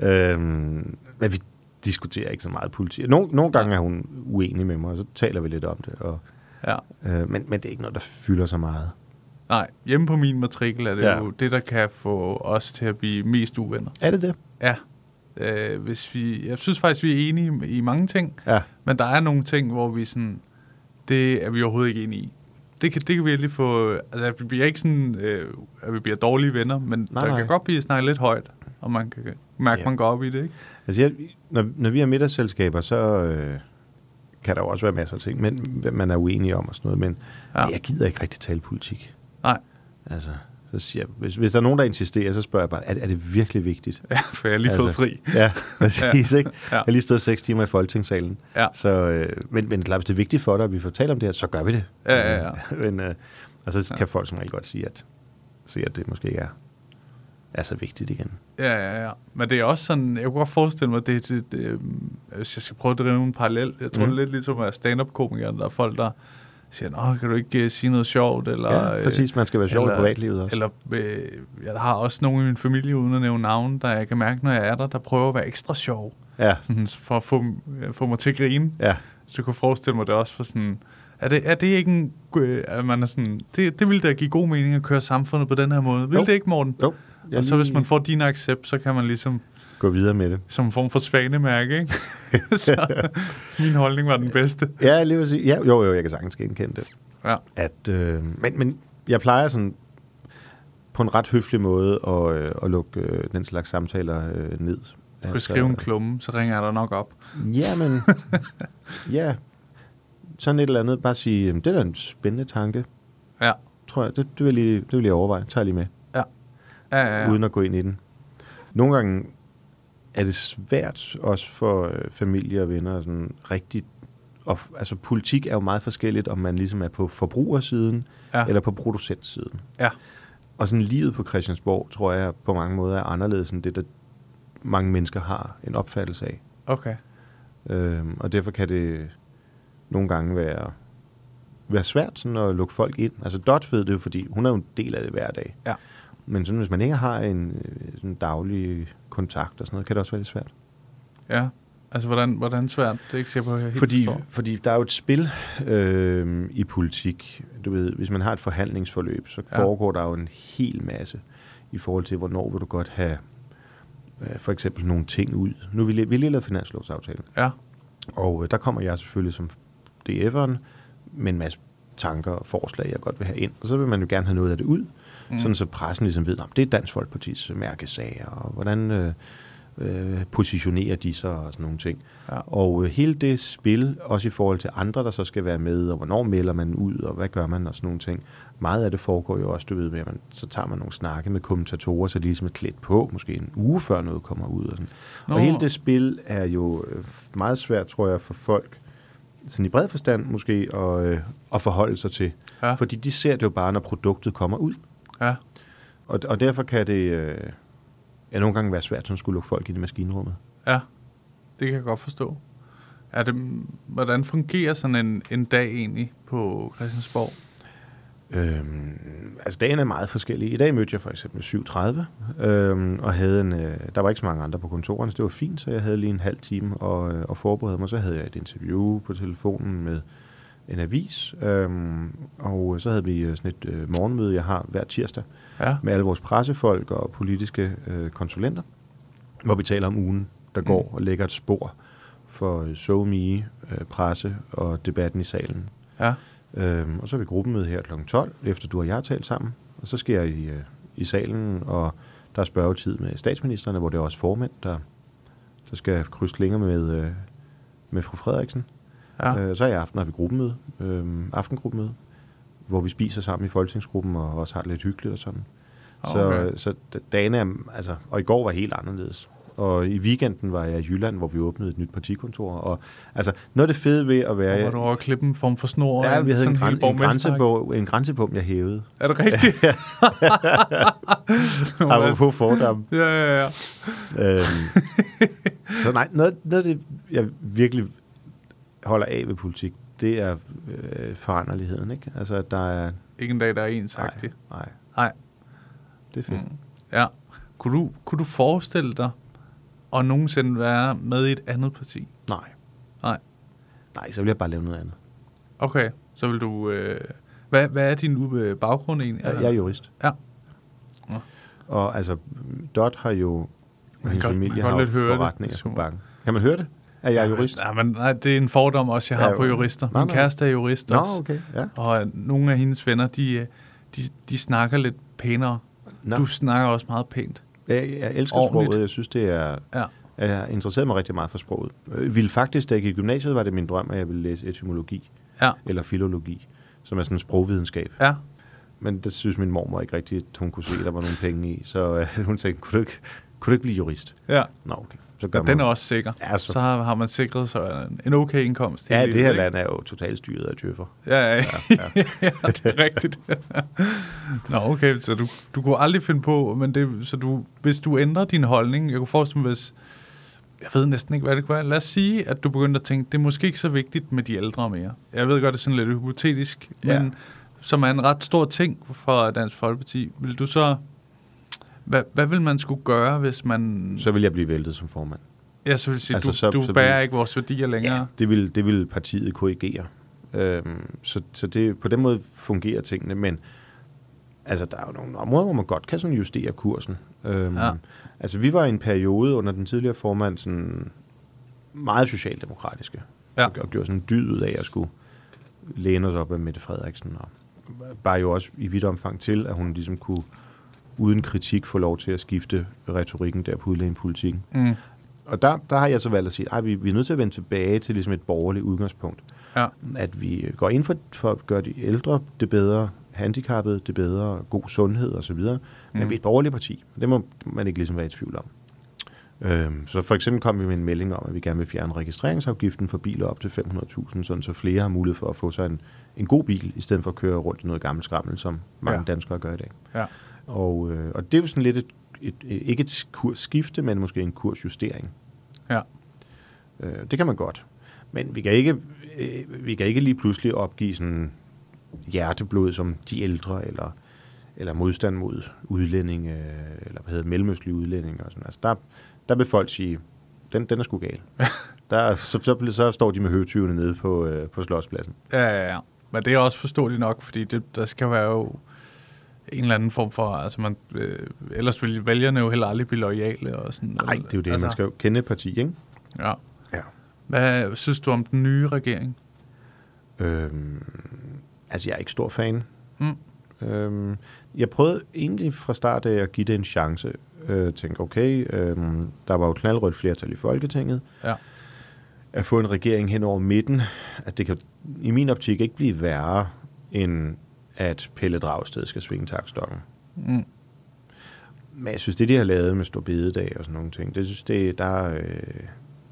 ja. Øhm, men vi diskuterer ikke så meget politik. Nogle, nogle gange er hun uenig med mig, og så taler vi lidt om det. Og, ja. øh, men, men det er ikke noget, der fylder så meget. Nej, hjemme på min matrikel er det Ja. jo det, der kan få os til at blive mest uvenner. Er det det? Ja. Øh, hvis vi, jeg synes faktisk, vi er enige i mange ting, Ja. men der er nogle ting, hvor vi sådan, det er vi overhovedet ikke enige i. Det kan, det kan vi lige få, altså vi bliver ikke sådan, øh, at vi bliver dårlige venner, men nej, der nej. kan godt blive snakket lidt højt, og man kan mærke, Ja. man går op i det, ikke? Altså, jeg, når, når vi har middagsselskaber, så øh, kan der jo også være masser af ting, men, man er uenig om og sådan noget. Men ja. jeg gider ikke rigtig tale politik. Nej, Altså, så siger jeg, hvis, hvis der er nogen, der insisterer, så spørger jeg bare, er, det- er det virkelig vigtigt? ja, for jeg har lige fået fri. Ja, [laughs] præcis, Ja. ikke? Ja. Jeg har lige stået seks timer i folketingssalen. Ja. Så, øh, men, men klart, hvis det er vigtigt for dig, at vi får talt om det her, så gør vi det. Ja, ja, ja. [laughs] men, øh, og så kan folk som regel godt sige, at, sige, at det måske ikke er, er så vigtigt igen. Ja, ja, ja. Men det er også sådan, jeg kunne godt forestille mig, det, det, det øhm, hvis jeg skal prøve at drive en parallel, jeg tror, mm. Lidt ligesom at være stand-up-komiker, der er folk, der siger, Nå, kan du ikke uh, sige noget sjovt? Eller, Ja, præcis. Man skal være sjov i privatlivet også. Eller, øh, jeg har også nogle i min familie, uden at nævne navn, der jeg kan mærke, når jeg er der, der prøver at være ekstra sjov. Ja, sådan, for at få, få mig til at grine. ja. Så jeg kunne forestille mig det også for sådan... Er det, er det ikke en... øh, At man er sådan, det, det ville da give god mening at køre samfundet på den her måde. Vil det ikke, Morten? Jo. Jeg og så hvis man får din accept, så kan man ligesom Gå videre med det. som en form for svanemærke, ikke? [laughs] så min holdning var den bedste. Ja, lige sige. Ja, jo, jo, jeg kan sagtens genkende det. Ja. At, øh, men, men jeg plejer sådan på en ret høflig måde at, øh, at lukke øh, den slags samtaler øh, ned. Du kan skrive en klumme, så ringer jeg dig nok op. Ja, men... [laughs] ja, sådan et eller andet. Bare sige, "Jamen, det er da en spændende tanke, Ja. tror jeg. Det, det, vil, jeg lige, det vil jeg overveje. Tag lige med, ja, ja. ja. ja. uden at gå ind i den. Nogle gange er det svært også for øh, familie og venner sådan rigtig... Og, altså politik er jo meget forskelligt, om man ligesom er på forbrugersiden Ja. eller på producentsiden. ja. Og sådan livet på Christiansborg, tror jeg på mange måder er anderledes end det, der mange mennesker har en opfattelse af. Okay. Øhm, og derfor kan det nogle gange være, være svært sådan at lukke folk ind. Altså Dot ved det jo, fordi hun er jo en del af det hver dag. Ja. Men sådan, hvis man ikke har en øh, sådan daglig kontakt og sådan noget, kan det også være lidt svært. Ja. Altså, hvordan, hvordan svært? Det er ikke sikker på, helt Fordi, forstår. fordi der er jo et spil øh, i politik. Du ved, hvis man har et forhandlingsforløb, så Ja. foregår der jo en hel masse i forhold til, hvornår vil du godt have øh, for eksempel nogle ting ud. Nu vil vi lige lavet finanslovsaftale. Ja. Og øh, der kommer jeg selvfølgelig som DF'eren med en masse tanker og forslag, jeg godt vil have ind. Og så vil man jo gerne have noget af det ud, mm. sådan så pressen ligesom ved, om det er Dansk Folkepartis mærkesager, og hvordan øh, øh, positionerer de sig og sådan nogle ting. Ja. Og øh, hele det spil, også i forhold til andre, der så skal være med, og hvornår melder man ud, og hvad gør man og sådan nogle ting. Meget af det foregår jo også, du ved, med, at man, så tager man nogle snakke med kommentatorer, så de ligesom er klædt på, måske en uge før noget kommer ud. Og, sådan. Nå. og hele det spil er jo øh, meget svært, tror jeg, for folk, sådan i bred forstand måske, at, øh, at forholde sig til. Ja. Fordi de ser det jo bare, når produktet kommer ud. Ja. Og, og derfor kan det øh, ja, nogle gange være svært, at skulle lukke folk ind i maskinrummet. Ja. Det kan jeg godt forstå. Er det, hvordan fungerer sådan en, en dag egentlig på Christiansborg? Øhm, altså dagen er meget forskellig. I dag mødte jeg for eksempel 7.30, øhm, og havde en, øh, der var ikke så mange andre på kontoren, så det var fint, så jeg havde lige en halv time og, øh, og forberede mig. Så havde jeg et interview på telefonen med en avis, øhm, og så havde vi øh, sådan et øh, morgenmøde, jeg har hver tirsdag, Ja. med alle vores pressefolk og politiske øh, konsulenter, hvor vi taler om ugen, der går, og lægger et spor for øh, SoMe, øh, presse og debatten i salen. Ja. Øhm, og så har vi gruppemøde her kl. 12, efter du og jeg har talt sammen. Og så skal jeg i, øh, i salen, og der er spørgetid med statsministerne, hvor det er også formænd, der, der skal krydse klinger med, øh, med fru Frederiksen. Ja. Øh, så i aften har vi gruppemøde, øh, aftengruppemøde, hvor vi spiser sammen i folketingsgruppen og også har det lidt hyggeligt og sådan. Okay. Så, så d- dagene er, altså, og i går var helt anderledes. Og i weekenden var jeg i Jylland, hvor vi åbnede et nyt partikontor. Og altså, noget af det fede ved at være... Og var du over at klippe en form for snor? Ja, vi havde en, græn, en, grænsebog, en grænsebom, jeg hævede. Er det rigtigt? [laughs] Apropos fordom. Ja, ja, ja. øhm, så nej, noget, noget af det, jeg virkelig holder af ved politik, det er øh, foranderligheden, ikke? Altså, at der er... Ikke en dag, der er ensagtig. nej, Nej. det er fedt. Mm. Ja. Kunne du, kunne du forestille dig at nogensinde være med i et andet parti? Nej. Nej. Nej, så vil jeg bare lave noget andet. Okay, så vil du... Øh, hvad, hvad er din øh, baggrund egentlig? Jeg, jeg er jurist. Ja. Og altså, Dot har jo... Man kan- man familie kan har godt lidt høre det. på. Kan man høre det? Er jeg jurist? Ja, men nej, det er en fordom også, jeg har Ja, på jurister. Nej, Min nej. kæreste er jurist Nå, også. okay. Ja. Og øh, nogle af hendes venner, de, øh, de, de snakker lidt pænere. Nå. Du snakker også meget pænt. Jeg, jeg elsker Ordentligt. sproget. Jeg synes, det er... Ja. Jeg interesserer mig rigtig meget for sproget. Jeg ville faktisk, da jeg gik i gymnasiet, var det min drøm, at jeg ville læse etymologi Ja. eller filologi, som er sådan en sprogvidenskab. Ja. Men det synes min mormor ikke rigtigt, at hun kunne se, at der var nogle penge i. Så øh, [laughs] hun tænkte, kunne du, ikke, kunne du ikke blive jurist? Ja. Nå, okay. Så gør Og den er man. også sikker. Ja, så- Så har, har man sikret sig en, okay indkomst. Ja, det her livet, land er jo totalt styret af tøffer. ikke? Ja, ja, ja. ja, [laughs] [laughs] det er rigtigt. Nå, okay, så du, du kunne aldrig finde på, men det, så du, hvis du ændrer din holdning, jeg kunne forestille mig, hvis, jeg ved næsten ikke, hvad det kunne være. Lad os sige, at du begyndte at tænke, det er måske ikke så vigtigt med de ældre mere. Jeg ved godt, det er sådan lidt hypotetisk, Ja. men som er en ret stor ting for Dansk Folkeparti. Vil du så, hvad, hvad vil man skulle gøre, hvis man... Så vil jeg blive væltet som formand. Jeg så vil sige, Altså, altså, så- du, du så bærer vil- ikke vores værdier længere. Ja, det vil, det vil partiet korrigere. Øhm, så så det, på den måde fungerer tingene, men altså, der er jo nogle områder, hvor man godt kan sådan justere kursen. Øhm, Ja. Altså, vi var i en periode under den tidligere formand sådan meget socialdemokratiske, Ja. og, og gjorde sådan en dyd ud af at skulle læne os op af Mette Frederiksen, og bare jo også i vidt omfang til, at hun ligesom kunne uden kritik få lov til at skifte retorikken der på udlændingepolitikken. Mm. Og der, der har jeg så valgt at sige, at vi, vi er nødt til at vende tilbage til ligesom et borgerligt udgangspunkt. Ja. At vi går ind for, for at gøre de ældre det bedre, handicappede det bedre, god sundhed osv. Mm. Men vi er et borgerligt parti. Det må man ikke ligesom være i tvivl om. Øhm, så for eksempel kom vi med en melding om, at vi gerne vil fjerne registreringsafgiften for biler op til 500.000, sådan så flere har mulighed for at få sig en, en god bil, i stedet for at køre rundt i noget gammelt skrammel, som mange Ja. danskere gør i dag. Ja. Og, øh, og det er jo sådan lidt et, et, et, ikke et kursskifte, men måske en kursjustering. Ja. Øh, det kan man godt. Men vi kan ikke, øh, vi kan ikke lige pludselig opgive sådan hjerteblod som de ældre, eller, eller modstand mod udlændinge, øh, eller hvad hedder mellemøstlige udlændinge. Og sådan. Altså, der, der vil folk sige, den, den er sgu gal. [laughs] der, så, så, så, står de med høvetyvene nede på, øh, på slotspladsen. Ja, ja, ja. Men det er også forståeligt nok, fordi det, der skal være jo en eller anden form for, altså man, øh, ellers vil vælgerne jo heller aldrig blive lojale og sådan. Nej, det er jo det. altså, Man skal jo kende et parti, ikke? Ja. Ja. Hvad synes du om den nye regering? Øhm, altså, jeg er ikke stor fan. Mm. Øhm, jeg prøvede egentlig fra start af at give det en chance. Øh, tænke, okay, øhm, der var jo knaldrødt flertal i Folketinget. Ja. At få en regering hen over midten, at det kan i min optik ikke blive værre, end at Pelle Dragsted skal svinge takstokken. Mm. Men jeg synes, det de har lavet med Stor Bededag og sådan nogle ting, det synes, det, der, øh,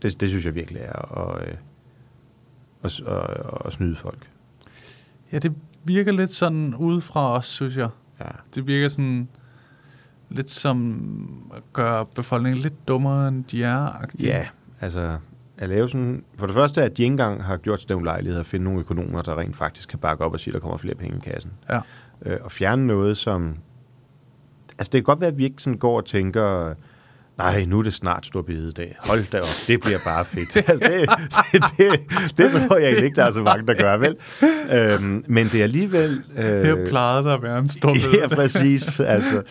det, det synes jeg virkelig er at, øh, at, at, at snyde folk. Ja, det virker lidt sådan udefra os, synes jeg. Ja. Det virker sådan lidt som at gøre befolkningen lidt dummere, end de er. -agtige. Ja, altså at lave sådan... For det første, at de ikke engang har gjort den ulejlighed at finde nogle økonomer, der rent faktisk kan bakke op og sige, at der kommer flere penge i kassen. Ja. Øh, og fjerne noget, som... Altså, det kan godt være, at vi ikke sådan går og tænker, nej, nu er det snart stor bededag. Hold da op, det bliver bare fedt. [laughs] altså, det, det, det, det, tror jeg ikke, der er så mange, der gør, vel? Øhm, men det er alligevel... Øh, Her plejede der at være en stor [laughs] Ja, præcis. Altså,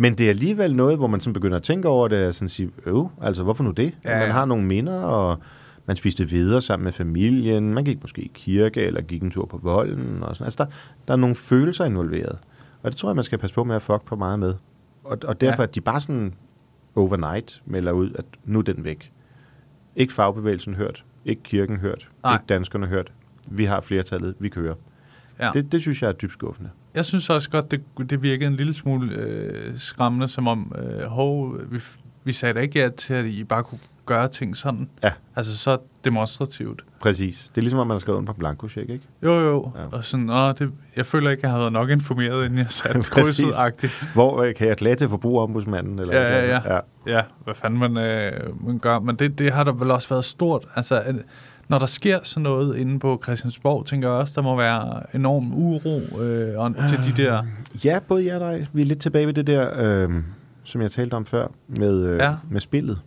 men det er alligevel noget, hvor man sådan begynder at tænke over det, og sådan sige, øv, altså hvorfor nu det? Ja, Ja, man har nogle minder, og man spiste videre sammen med familien, man gik måske i kirke, eller gik en tur på volden, og sådan. Altså, der, der er nogle følelser involveret. Og det tror jeg, man skal passe på med at fuck på meget med. Og, og derfor, Ja. at de bare sådan overnight melder ud, at nu er den væk. Ikke fagbevægelsen hørt, ikke kirken hørt, Nej. ikke danskerne hørt. Vi har flertallet, vi kører. Ja. Det, det synes jeg er dybt skuffende. Jeg synes også godt, det, det virkede en lille smule øh, skræmmende, som om, øh, hov, vi, vi sagde da ikke ja til, at I bare kunne gøre ting sådan. Ja. Altså så demonstrativt. Præcis. Det er ligesom, at man har skrevet på en blankocheck, ikke? Jo, jo. Ja. Og sådan, åh, det, jeg føler ikke, jeg havde nok informeret, inden jeg satte [laughs] Præcis. krydset-agtigt. Hvor øh, kan jeg klage til forbrugerombudsmanden? Eller Ja, ja, ja. ja. Ja, hvad fanden man, øh, man gør. Men det, det har der vel også været stort. Altså, når der sker sådan noget inde på Christiansborg, tænker jeg også, der må være enorm uro øh, og, til de der... Ja, både ja og nej. Vi er lidt tilbage ved det der, øh, som jeg talte om før, med, øh, Ja. med spillet.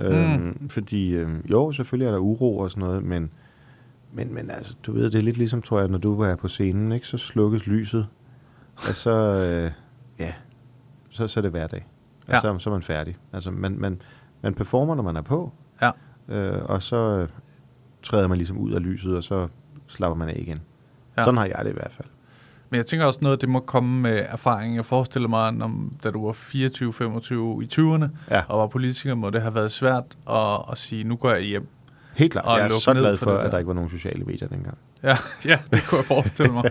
Øh, Fordi øh, jo, selvfølgelig er der uro og sådan noget, men, men, men altså, du ved, det er lidt ligesom, tror jeg, når du er på scenen, ikke, så slukkes lyset, og så, øh, ja, så, så er det hverdag. Og Ja. så, så er man færdig. Altså, man, man, man performer, når man er på, Ja. øh, og så øh, træder man ligesom ud af lyset, og så slapper man af igen. Ja. Sådan har jeg det i hvert fald. Men jeg tænker også noget, det må komme med erfaring. Jeg forestiller mig, når, da du var 24-25 i 20'erne Ja. og var politiker, må det have været svært at, at sige, nu går jeg hjem. Helt klart. Og jeg er så glad for for, at der ikke var nogen sociale medier dengang. Ja, [laughs] ja det kunne jeg forestille mig.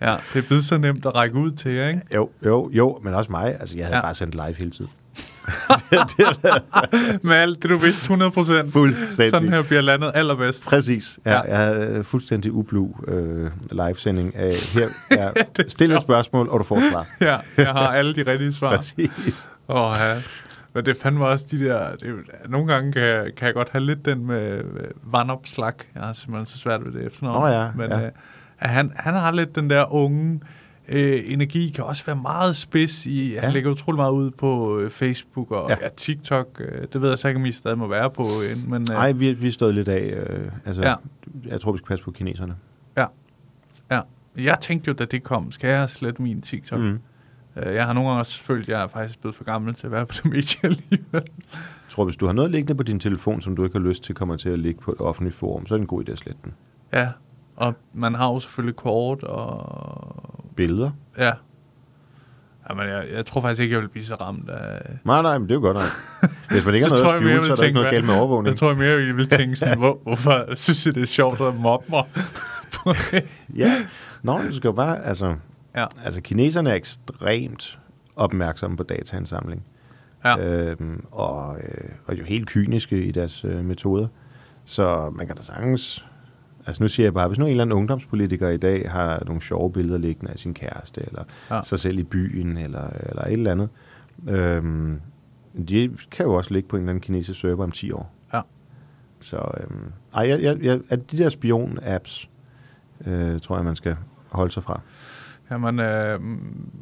Ja, det er blevet så nemt at række ud til jer, ikke? Jo, jo, jo, men også mig. Altså, jeg havde ja. bare sendt live hele tiden. [laughs] Med alt det, du vidste 100 procent. Fuldstændig. Sådan her bliver landet allerbedst. Præcis. Ja, Ja. Jeg havde øh, fuldstændig ublu øh, livesending af her. [laughs] Ja, Det er Stil et spørgsmål, og du får svar. Ja, jeg har alle de rigtige svar. Præcis. Åh, ja. Men det fandme også de der... Det, nogle gange kan, jeg- kan jeg godt have lidt den med vandopslag. Jeg har simpelthen så svært ved det efternavn. Nå ja, Men ja. Øh, han, han har lidt den der unge øh, energi kan også være meget spids i, ja. han lægger utrolig meget ud på øh, Facebook og ja. Ja. TikTok. Øh, det ved jeg så ikke, om I stadig må være på. Øh, men, øh, Nej, vi, vi er stået lidt af. Øh, altså, Ja. Jeg tror, vi skal passe på kineserne. Ja. ja. Jeg tænkte jo, da det kom, skal jeg slet min TikTok? Mm. Jeg har nogle gange også følt, at jeg er faktisk blevet for gammel til at være på det medie alligevel. Jeg tror, hvis du har noget liggende på din telefon, som du ikke har lyst til, kommer til at ligge på et offentligt forum, så er det en god idé at slette den. Ja, og man har jo selvfølgelig kort og... Billeder? Ja. Jamen, jeg, jeg tror faktisk ikke, jeg vil blive så ramt af... Nej, nej, men det er jo godt nok. Hvis man ikke [laughs] har noget at skjule, så er der ikke noget galt med overvågning. Jeg tror mere, jeg vil tænke sådan, [laughs] hvor, hvorfor synes jeg, det er sjovt at mobbe mig? [laughs] Ja, Nå, du skal jo bare, altså, ja, altså kineserne er ekstremt opmærksomme på dataindsamling. ja. Øhm, og, øh, og jo helt kyniske i deres øh, metoder. Så man kan da sagtens... Altså nu siger jeg bare, hvis nu en eller anden ungdomspolitiker i dag har nogle sjove billeder liggende af sin kæreste, eller Ja. sig selv i byen, eller, eller et eller andet, øhm, de kan jo også ligge på en eller anden kinesisk server om 10 år. Ja. Så øhm, ej, jeg, jeg, jeg, at de der spion-apps, øh, tror jeg, man skal holde sig fra. Jamen, øh,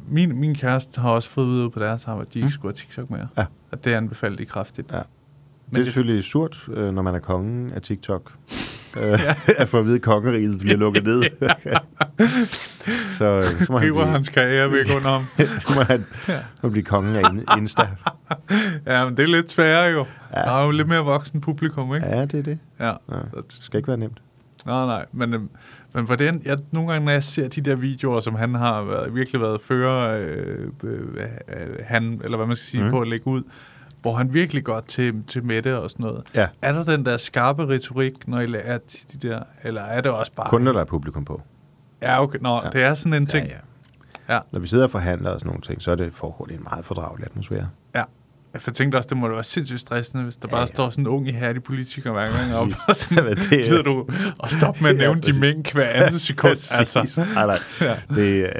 min, min kæreste har også fået ud på deres arbejde, at de ikke skulle have TikTok mere. Mm. Ja. At det anbefalede de kraftigt. Ja. Men det er det- selvfølgelig surt, øh, når man er kongen af TikTok. [laughs] øh, at få at vide, at kongeriget bliver lukket ned. [laughs] [laughs] så, øh, så må han blive, hans karriere væk under ham. så må han må blive kongen af In- Insta. ja, men det er lidt sværere jo. Ja. Der er jo lidt mere voksen publikum, ikke? Ja, det er det. Ja. Ja. Det skal ikke være nemt. Nej, nej, men, men hvordan, jeg, nogle gange, når jeg ser de der videoer, som han har været, virkelig været fører, øh, øh, han, eller hvad man skal sige, mm. På at lægge ud, hvor han virkelig godt til, til Mette og sådan noget. Ja. Er der den der skarpe retorik, når I lærer de der, eller er det også bare... Kun når der er publikum på. Ja, okay, nå, ja. Ja. det er sådan en ting. Ja, ja. Ja. Når vi sidder og forhandler og sådan nogle ting, så er det foregår det i en meget fordragelig atmosfære. ja. Jeg tænkte også, det må da være sindssygt stressende, hvis der Ja, bare ja. står sådan en ung ihærdig politiker hver gang op, og sådan, Hvad det er. gider du at stoppe med at Ja, nævne de præcis. mængd hver andet sekund, [laughs] altså. Nej, nej. Ja. Det, øh,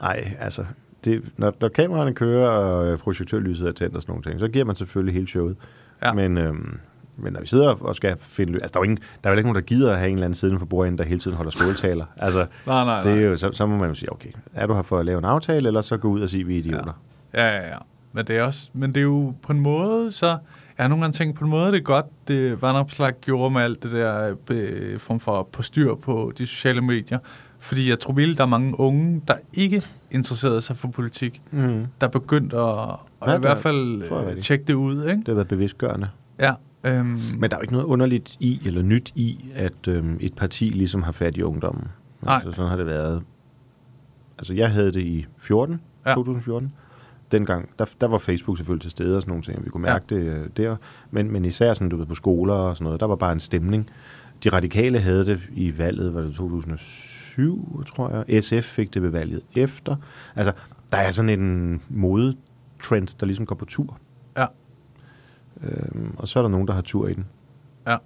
ej, altså, det, når, når kameraerne kører, og øh, projektørlyset er tændt og sådan nogle ting, så giver man selvfølgelig hele showet. Ja. Men, øhm, men når vi sidder og skal finde... Altså, der er jo, ingen, der er jo ikke nogen, der gider at have en eller anden siden for bordenden, der hele tiden holder skåltaler. [laughs] Altså, Nej, nej, det er jo, så, så må man jo sige, okay, er du her for at lave en aftale, eller så gå ud og sige, vi er idioter? Ja, ja, ja. Men det er også, men det er jo på en måde, så jeg har nogle gange tænkt, på en måde er det godt, det Vandopslag gjorde med alt det der øh, form for på styr på de sociale medier. Fordi jeg tror virkelig, der er mange unge, der ikke interesserede sig for politik, Mm. der begyndte at, og Ja, i hvert er- fald tror jeg øh, tjekke det ud. Ikke? Det har været bevidstgørende. Ja, øhm, Men der er jo ikke noget underligt i, eller nyt i, at øhm, et parti ligesom har fat i ungdommen. Nej. Altså, sådan har det været. Altså, jeg havde det i 14, Ja. ja. 2014. Dengang, der, der var Facebook selvfølgelig til stede og sådan nogle ting, og vi kunne mærke ja. det øh, der. Men, men især sådan, du ved, på skoler og sådan noget, der var bare en stemning. De radikale havde det i valget, var det 2007, tror jeg. SF fik det ved valget efter. Altså, der er sådan en modetrend, der ligesom går på tur. ja, Øhm, og så er der nogen, der har tur i den. ja,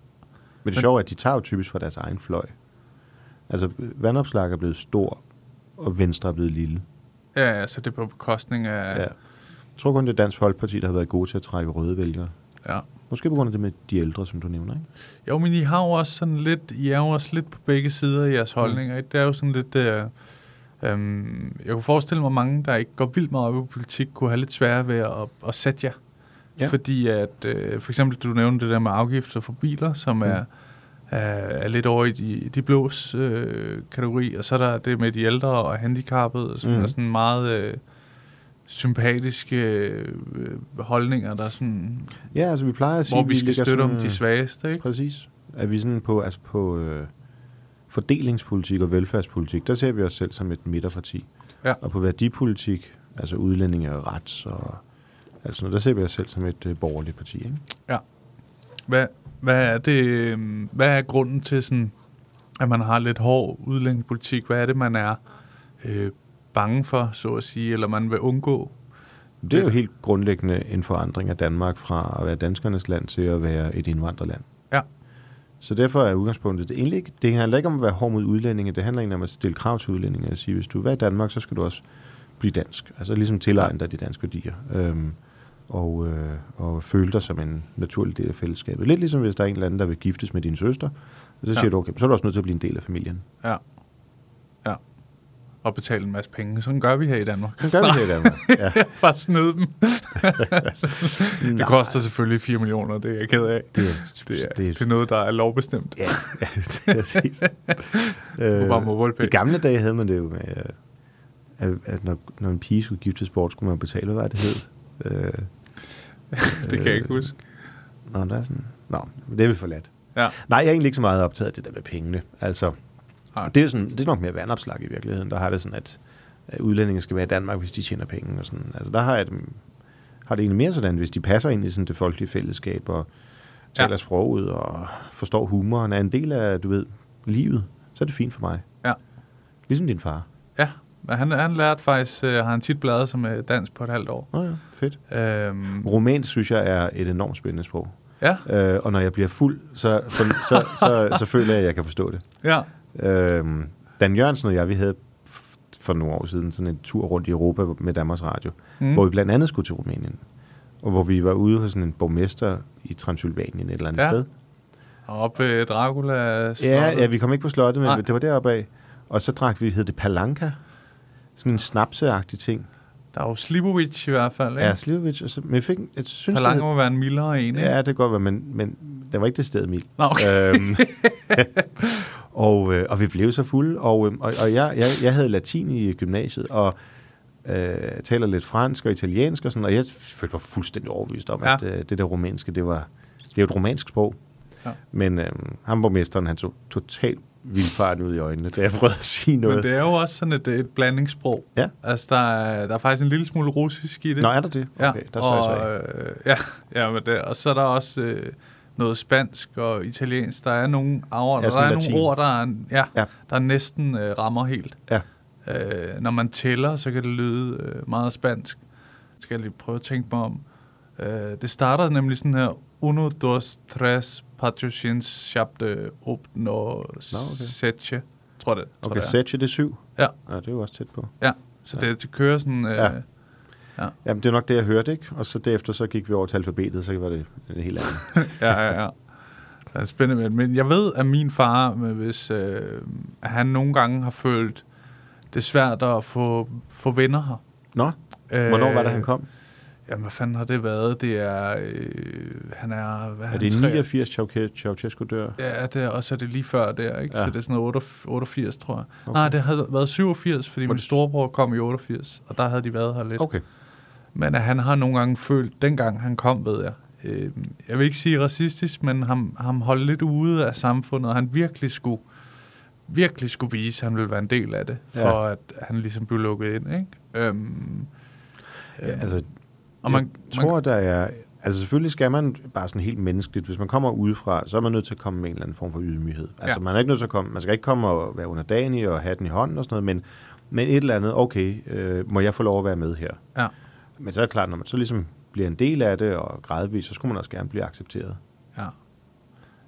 Men det sjove er, at de tager jo typisk fra deres egen fløj. Altså, vandopslag er blevet stor, og Venstre er blevet lille. ja, ja, så det er på bekostning af... Ja. Jeg tror kun, det er Dansk Folkeparti, der har været gode til at trække røde vælgere. Ja. Måske på grund af det med de ældre, som du nævner, ikke? Jo, men I har jo også sådan lidt, I er jo også lidt på begge sider i jeres holdninger. Mm. Det er jo sådan lidt, øh, øhm, jeg kunne forestille mig, at mange, der ikke går vildt meget op i politik, kunne have lidt svære ved at, at sætte jer. Ja. Fordi at, øh, for eksempel, du nævnte det der med afgifter for biler, som mm. er, er, er lidt over i de, de blås øh, kategori, og så er der det med de ældre og handicappede, som mm. Mm. er sådan meget øh, sympatiske øh, holdninger, der er sådan, Ja, altså vi plejer at sige, hvor vi skal ligger støtte om sådan, de øh, svageste, ikke? Præcis. Er vi sådan på, altså på øh, fordelingspolitik og velfærdspolitik, der ser vi os selv som et midterparti. Ja. Og på værdipolitik, altså udlændinge og rets og altså noget, der ser vi os selv som et øh, borgerligt parti. Ikke? Hvad, hvad, er det, øhm, hvad er grunden til, sådan, at man har lidt hård udlændingepolitik? Hvad er det, man er øh, bange for, så at sige, eller man vil undgå? Det er jo helt grundlæggende en forandring af Danmark fra at være danskernes land til at være et indvandrerland. Ja. Så derfor er udgangspunktet, det, egentlig ikke, det handler ikke om at være hård mod udlændinge, det handler egentlig om at stille krav til udlændinge og sige, hvis du er i Danmark, så skal du også blive dansk. Altså ligesom tilegne dig de danske værdier. Øhm, og, øh, og føle dig som en naturlig del af fællesskabet. Lidt ligesom hvis der er en eller anden, der vil giftes med din søster, så siger Ja. du, okay, så er du også nødt til at blive en del af familien. Ja. Og betale en masse penge. Sådan gør vi her i Danmark. Så gør vi her i Danmark. [laughs] Ja. Bare snyde dem. [laughs] det koster selvfølgelig 4 millioner, det er jeg ked af. Det, Det er, det er noget, der er lovbestemt. Ja, ja det er præcis. [laughs] Bare volde I gamle dage havde man det jo med, øh, at, at når, når en pige skulle gifte sport, skulle man betale, hvad det hed? Øh, Det kan jeg ikke huske. nå, der er sådan, nå, det er vi forladt. Ja. Nej, jeg er egentlig ikke så meget optaget af det der med pengene. Altså, Nej. det er, sådan, det er nok mere vandopslag i virkeligheden. Der har det sådan, at udlændinge skal være i Danmark, hvis de tjener penge. Og sådan. Altså, der har, jeg det, har det egentlig mere sådan, hvis de passer ind i sådan det folkelige fællesskab og taler Ja. sproget og forstår humoren, er en del af, du ved, livet, så er det fint for mig. Ja. Ligesom din far. Ja, men han, han lærte faktisk, øh, har han tit bladet som øh, dansk på et halvt år. Nå ja, fedt. Øhm, Romansk synes jeg er et enormt spændende sprog. ja, Øh, og når jeg bliver fuld, så, så, så, så, så [laughs] føler jeg, at jeg kan forstå det. ja, Øhm, Dan Jørgensen og jeg, vi havde for nogle år siden sådan en tur rundt i Europa med Danmarks Radio, Mm. hvor vi blandt andet skulle til Rumænien. Og hvor vi var ude hos sådan en borgmester i Transylvanien et eller andet Ja. sted. og op ved Dracula Ja, ja, vi kom ikke på slottet, men Nej. Det var deroppe af. Og så drak vi, hed det Palanka. Sådan en snapseagtig ting. Der er jo Slibovic i hvert fald, ikke? Ja, Slivovic. Og så, men jeg, fik, jeg synes, Palanca det må være en mildere en, ikke? hed, Ja, det kan godt være, men, men det var ikke det sted, Emil. Nå, okay. Øhm, [laughs] og, øh, og vi blev så fulde, og, øh, og, og jeg, jeg, jeg havde latin i gymnasiet, og øh, taler lidt fransk og italiensk og sådan, og jeg følte mig fuldstændig overbevist om, Ja. ja. at øh, det der romanske, det var det er jo et romansk sprog. Ja. Men øh, ham borgmesteren, han så totalt vildfart ud i øjnene, da jeg prøvede at sige noget. Men det er jo også sådan et, et blandingssprog. Ja. Altså, der er, der er faktisk en lille smule russisk i det. Nå, er der det? Okay, der står jeg så og, af. øh, ja, ja, men det, og så er der også øh, noget spansk og italiensk. Der er nogle, aford, Ja, der er latin. nogle ord, der, er, ja, Ja. der næsten øh, rammer helt. Ja. Øh, når man tæller, så kan det lyde øh, meget spansk. Skal jeg lige prøve at tænke mig om. Øh, det starter nemlig sådan her. Uno, dos, tres, patrocins, shabde, opno, okay. setje. Tror det. Tror Okay, det. Setche, det er syv. Ja. ja. det er jo også tæt på. Ja, så det, det kører sådan... Øh, Ja. Ja. Jamen, det er nok det, jeg hørte, ikke? Og så derefter, så gik vi over til alfabetet, så var det det helt andet. [laughs] ja, ja, ja. Det er spændende, men- jeg ved, at min far, men hvis øh, han nogle gange har følt det er svært at få, få venner her. Nå, hvornår var det, han kom? Jamen, hvad fanden har det været? Det er, øh, han er, hvad Er han, det i tre- 89, Ceauche- Ceausescu dør? Ja, det er, og så er det lige før der, ikke? Ja. Så det er sådan noget 88, 88 tror jeg. Okay. Nej, det havde været 87, fordi min storebror kom i 88, og der havde de været her lidt. Okay. Men at han har nogle gange følt, dengang han kom, ved jeg, øh, jeg vil ikke sige racistisk, men ham, ham holdt lidt ude af samfundet, og han virkelig skulle, virkelig skulle vise, at han ville være en del af det, for Ja. at han ligesom blev lukket ind, ikke? Øhm, Ja, altså, og man, jeg tror, der er... Altså selvfølgelig skal man bare sådan helt menneskeligt, hvis man kommer udefra, så er man nødt til at komme med en eller anden form for ydmyghed. Altså Ja. man er ikke nødt til at komme, man skal ikke komme og være underdanig og have den i hånden og sådan noget, men, men et eller andet, okay, øh, må jeg få lov at være med her? Ja. Men så er det klart, når man så ligesom bliver en del af det og gradvist, så skulle man også gerne blive accepteret. Ja.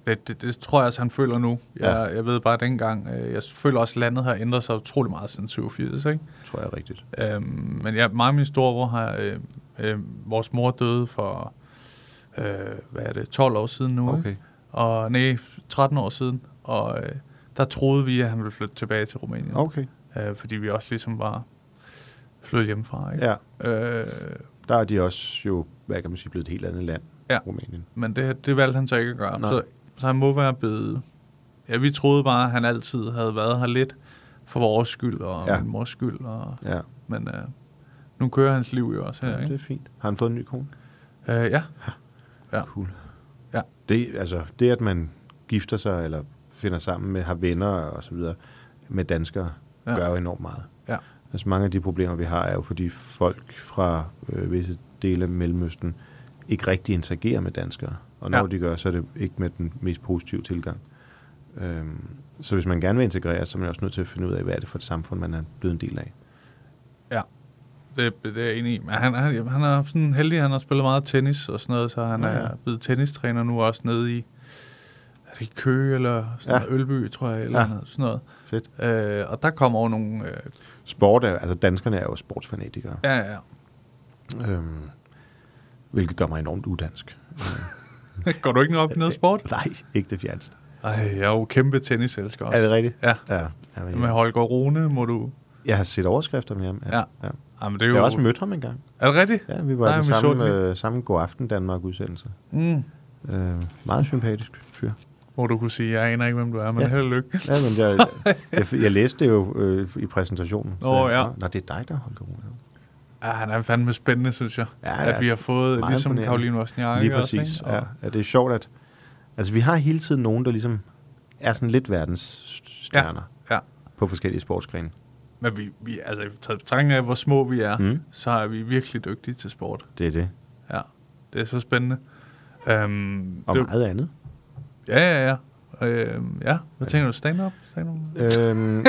Det, det, det tror jeg også, han føler nu. Jeg, jeg ved bare dengang, øh, jeg føler også, at landet har ændret sig utrolig meget siden 87, ikke? Tror jeg rigtigt. Øhm, men ja, mig og min storebror har, øh, øh, vores mor døde for, øh, hvad er det, 12 år siden nu, Okay. ikke? Og nej, 13 år siden. Og øh, der troede vi, at han ville flytte tilbage til Rumænien. Okay. Øh, fordi vi også ligesom var flyttet hjemmefra, ikke? Ja, Øh, der er de også jo, hvad kan man sige, blevet et helt andet land, Ja. Rumænien. men det, det valgte han så ikke at gøre. Nej. Så, så han må være blevet... Ja, vi troede bare, at han altid havde været her lidt for vores skyld og Ja. min mors skyld. Og, Ja, men øh, nu kører hans liv jo også her, ja ikke? det er fint. Har han fået en ny kone? Øh, ja. Ja. Cool. Ja. Det, altså, det, at man gifter sig eller finder sammen med, har venner og så videre med danskere, Ja. ja. gør jo enormt meget. Altså mange af de problemer, vi har, er jo fordi folk fra øh, visse dele af Mellemøsten ikke rigtig interagerer med danskere. Og når Ja. de gør, så er det ikke med den mest positive tilgang. Øhm, så hvis man gerne vil integrere, så er man også nødt til at finde ud af, hvad er det for et samfund, man er blevet en del af. Ja, det, det er jeg enig i. Men han, han, han er sådan heldig, han har spillet meget tennis og sådan noget, så han ja. ja. er blevet tennistræner nu også nede i, er det Køge eller sådan Ja. Ølby, tror jeg, eller Ja. noget, sådan noget. Fedt. Øh, og der kommer over nogle, øh, Sport er, altså danskerne er jo sportsfanatikere, ja, ja, øhm, hvilket gør mig enormt udansk. [laughs] Går du ikke noget op i noget sport? [laughs] Nej, ikke det fjerneste. Ej, jeg er jo kæmpe tenniselsker også. Er det rigtigt? Ja. Ja. ja men, Med Holger Rune må du... Jeg har set overskrifter med ham. Ja. ja. Jamen, det er Jeg jo... har også mødt ham engang. Er det rigtigt? Ja, vi var i er den samme, øh, samme God Aften Danmark-udsendelse. Mm. Øh, meget sympatisk fyr. Hvor du kunne sige, jeg aner ikke, hvem du er, men Ja. held og lykke. Ja, men jeg, [laughs] jeg, jeg læste det jo øh, i præsentationen. Åh, jeg- ja. Nå, det er dig, der holder Rune. Ja, han er fandme spændende, synes jeg. Ja, at ja. vi har fået, ligesom. Karoline Wozniacki Lige også, præcis. ikke? ja. Og- ja, det er sjovt, at... Altså, vi har hele tiden nogen, der ligesom er sådan lidt verdens stjerner Ja. på forskellige sportsgrene. Men vi, vi altså, i taget betragtning af, hvor små vi er, mm. så er vi virkelig dygtige til sport. Det er det. Ja, det er så spændende. Um, Og det, meget andet. Ja, ja, ja. Øhm, ja, hvad tænker du? Stand-up? Stand-up? øhm,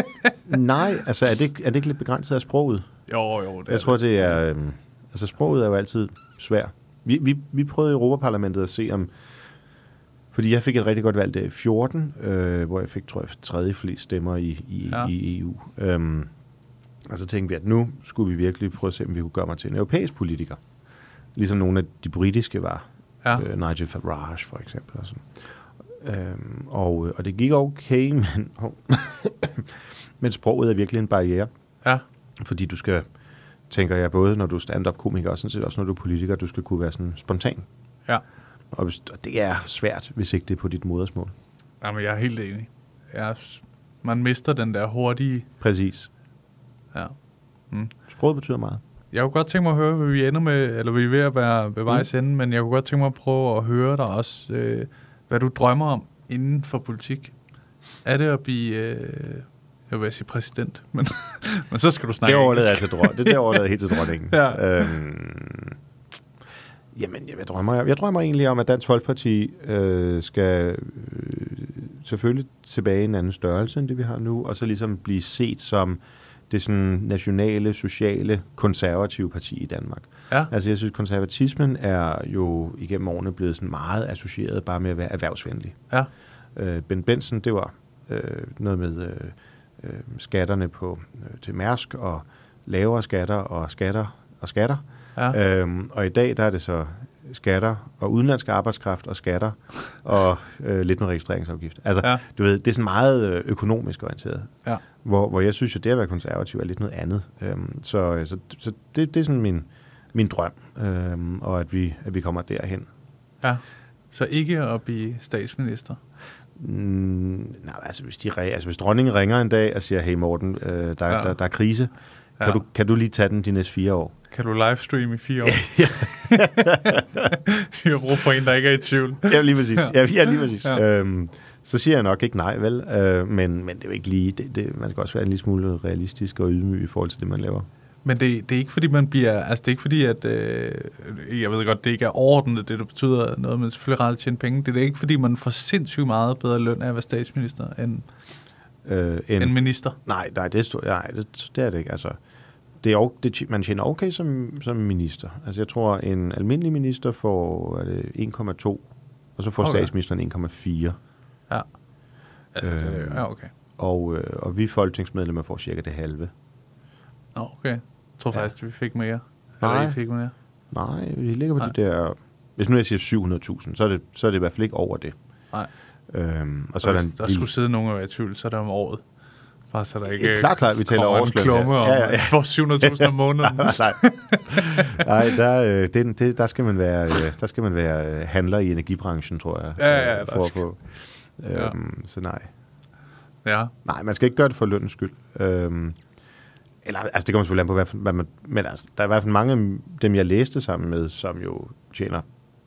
[laughs] nej, altså er det, er det ikke lidt begrænset af sproget? Jo, jo. Det Jeg tror, det er... Øhm, altså, sproget er jo altid svært. Vi, vi, vi prøvede i Europaparlamentet at se om... Fordi jeg fik et rigtig godt valg der i 14, øh, hvor jeg fik, tror jeg, tredje flest stemmer i, i. Ja. i EU. Øhm, og så tænkte vi, at nu skulle vi virkelig prøve at se, om vi kunne gøre mig til en europæisk politiker. Ligesom nogle af de britiske var. Ja. Øh, Nigel Farage for eksempel. Og, sådan. Øhm, og, og det gik okay, [laughs] men, men sproget er virkelig en barriere. Ja, Fordi du skal, tænker jeg, både når du er stand-up-komiker, og sådan set også når du er politiker, du skal kunne være sådan spontan. ja. Og, hvis, og det er svært, hvis ikke det er på dit modersmål. Jamen, jeg er helt enig. Jeg, er- man mister den der hurtige... Præcis. Ja. Sproget betyder meget. Jeg kunne godt tænke mig at høre, hvad vi ender med, eller vi er ved at være ved vejs ende, men jeg kunne godt tænke mig at prøve at høre dig også, øh, hvad du drømmer om inden for politik. Er det at blive, øh, jeg vil sige præsident, [laughs] men, men så skal du snakke Det overlader jeg til dron- det der overlader jeg helt til dronningen. [laughs] Ja. Øhm, jamen, jeg, hvad drømmer jeg? Jeg drømmer egentlig om, at Dansk Folkeparti øh, skal øh, selvfølgelig tilbage i en anden størrelse, end det vi har nu, og så ligesom blive set som det sådan nationale, sociale, konservative parti i Danmark. Ja. Altså jeg synes, konservatismen er jo igennem årene blevet sådan meget associeret bare med at være erhvervsvenlig. Ja, Øh, ben Benson, det var øh, noget med øh, øh, skatterne på øh, til Mærsk og lavere skatter og skatter og skatter. ja. Øhm, og i dag der er det så skatter og udenlandsk arbejdskraft og skatter og øh, lidt med registreringsafgift. Altså, ja. Du ved, det er sådan meget øh, økonomisk orienteret. ja. Hvor, hvor jeg synes, at det at være konservativ er lidt noget andet. Øhm, så så, så det, det er sådan min, min drøm, øhm, og at vi, at vi kommer derhen. ja. Så ikke at blive statsminister. Mm, nej, altså hvis, de, altså hvis dronningen ringer en dag og siger, hey Morten, øh, der, ja. Ja. der, der er krise, kan, Ja. du, kan du lige tage den de næste fire år? [laughs] Kan du livestream i fire år? [laughs] [laughs] Vi har brug for en, der ikke er i tvivl. Ja, lige præcis. Ja, ja lige præcis. Ja. Øhm, så siger jeg nok ikke nej, vel? Øh, men, men det er jo ikke lige... Det, det, man skal også være en lille smule realistisk og ydmyg i forhold til det, man laver. Men det, det er ikke fordi, man bliver... Altså, det er ikke fordi, at... Øh, jeg ved godt, det ikke er ordentligt, det der betyder noget, men selvfølgelig ret at tjene penge. Det er ikke fordi, man får sindssygt meget bedre løn af at være statsminister end, Øh, end en, minister. nej, nej, det, stod, nej det, det er det ikke. Altså, det er, det, man tjener okay som, som minister. Altså, jeg tror, en almindelig minister får er det 1,2, og så får Okay. statsministeren 1,4. Ja. Altså, øh, det, ja, okay. Og, øh, og vi folketingsmedlemmer får cirka det halve. Okay. Jeg tror Ja. faktisk, vi fik mere. Nej. Eller I fik mere. Nej, vi ligger på Nej. de der... Hvis nu jeg siger 700.000, så er, det, så er det i hvert fald ikke over det. Nej. Øhm, og så Så er der en der skulle sidde nogen og være i tvivl, så er det om året. Bare så der ikke Ja, klart, klart, vi taler kommer en klumme og Ja, ja, ja. [laughs] får 700.000 om [laughs] måneden. nej, nej, der, øh, det, det, der skal man være, øh, der skal man være øh, handler i energibranchen, tror jeg. Ja, ja, øh, der for at få. Øhm, Så nej. ja. Nej, man skal ikke gøre det for lønnens skyld. Øhm, eller, altså det kommer selvfølgelig an på, hvad, hvad man, men altså, der er i hvert fald mange af dem, jeg læste sammen med, som jo tjener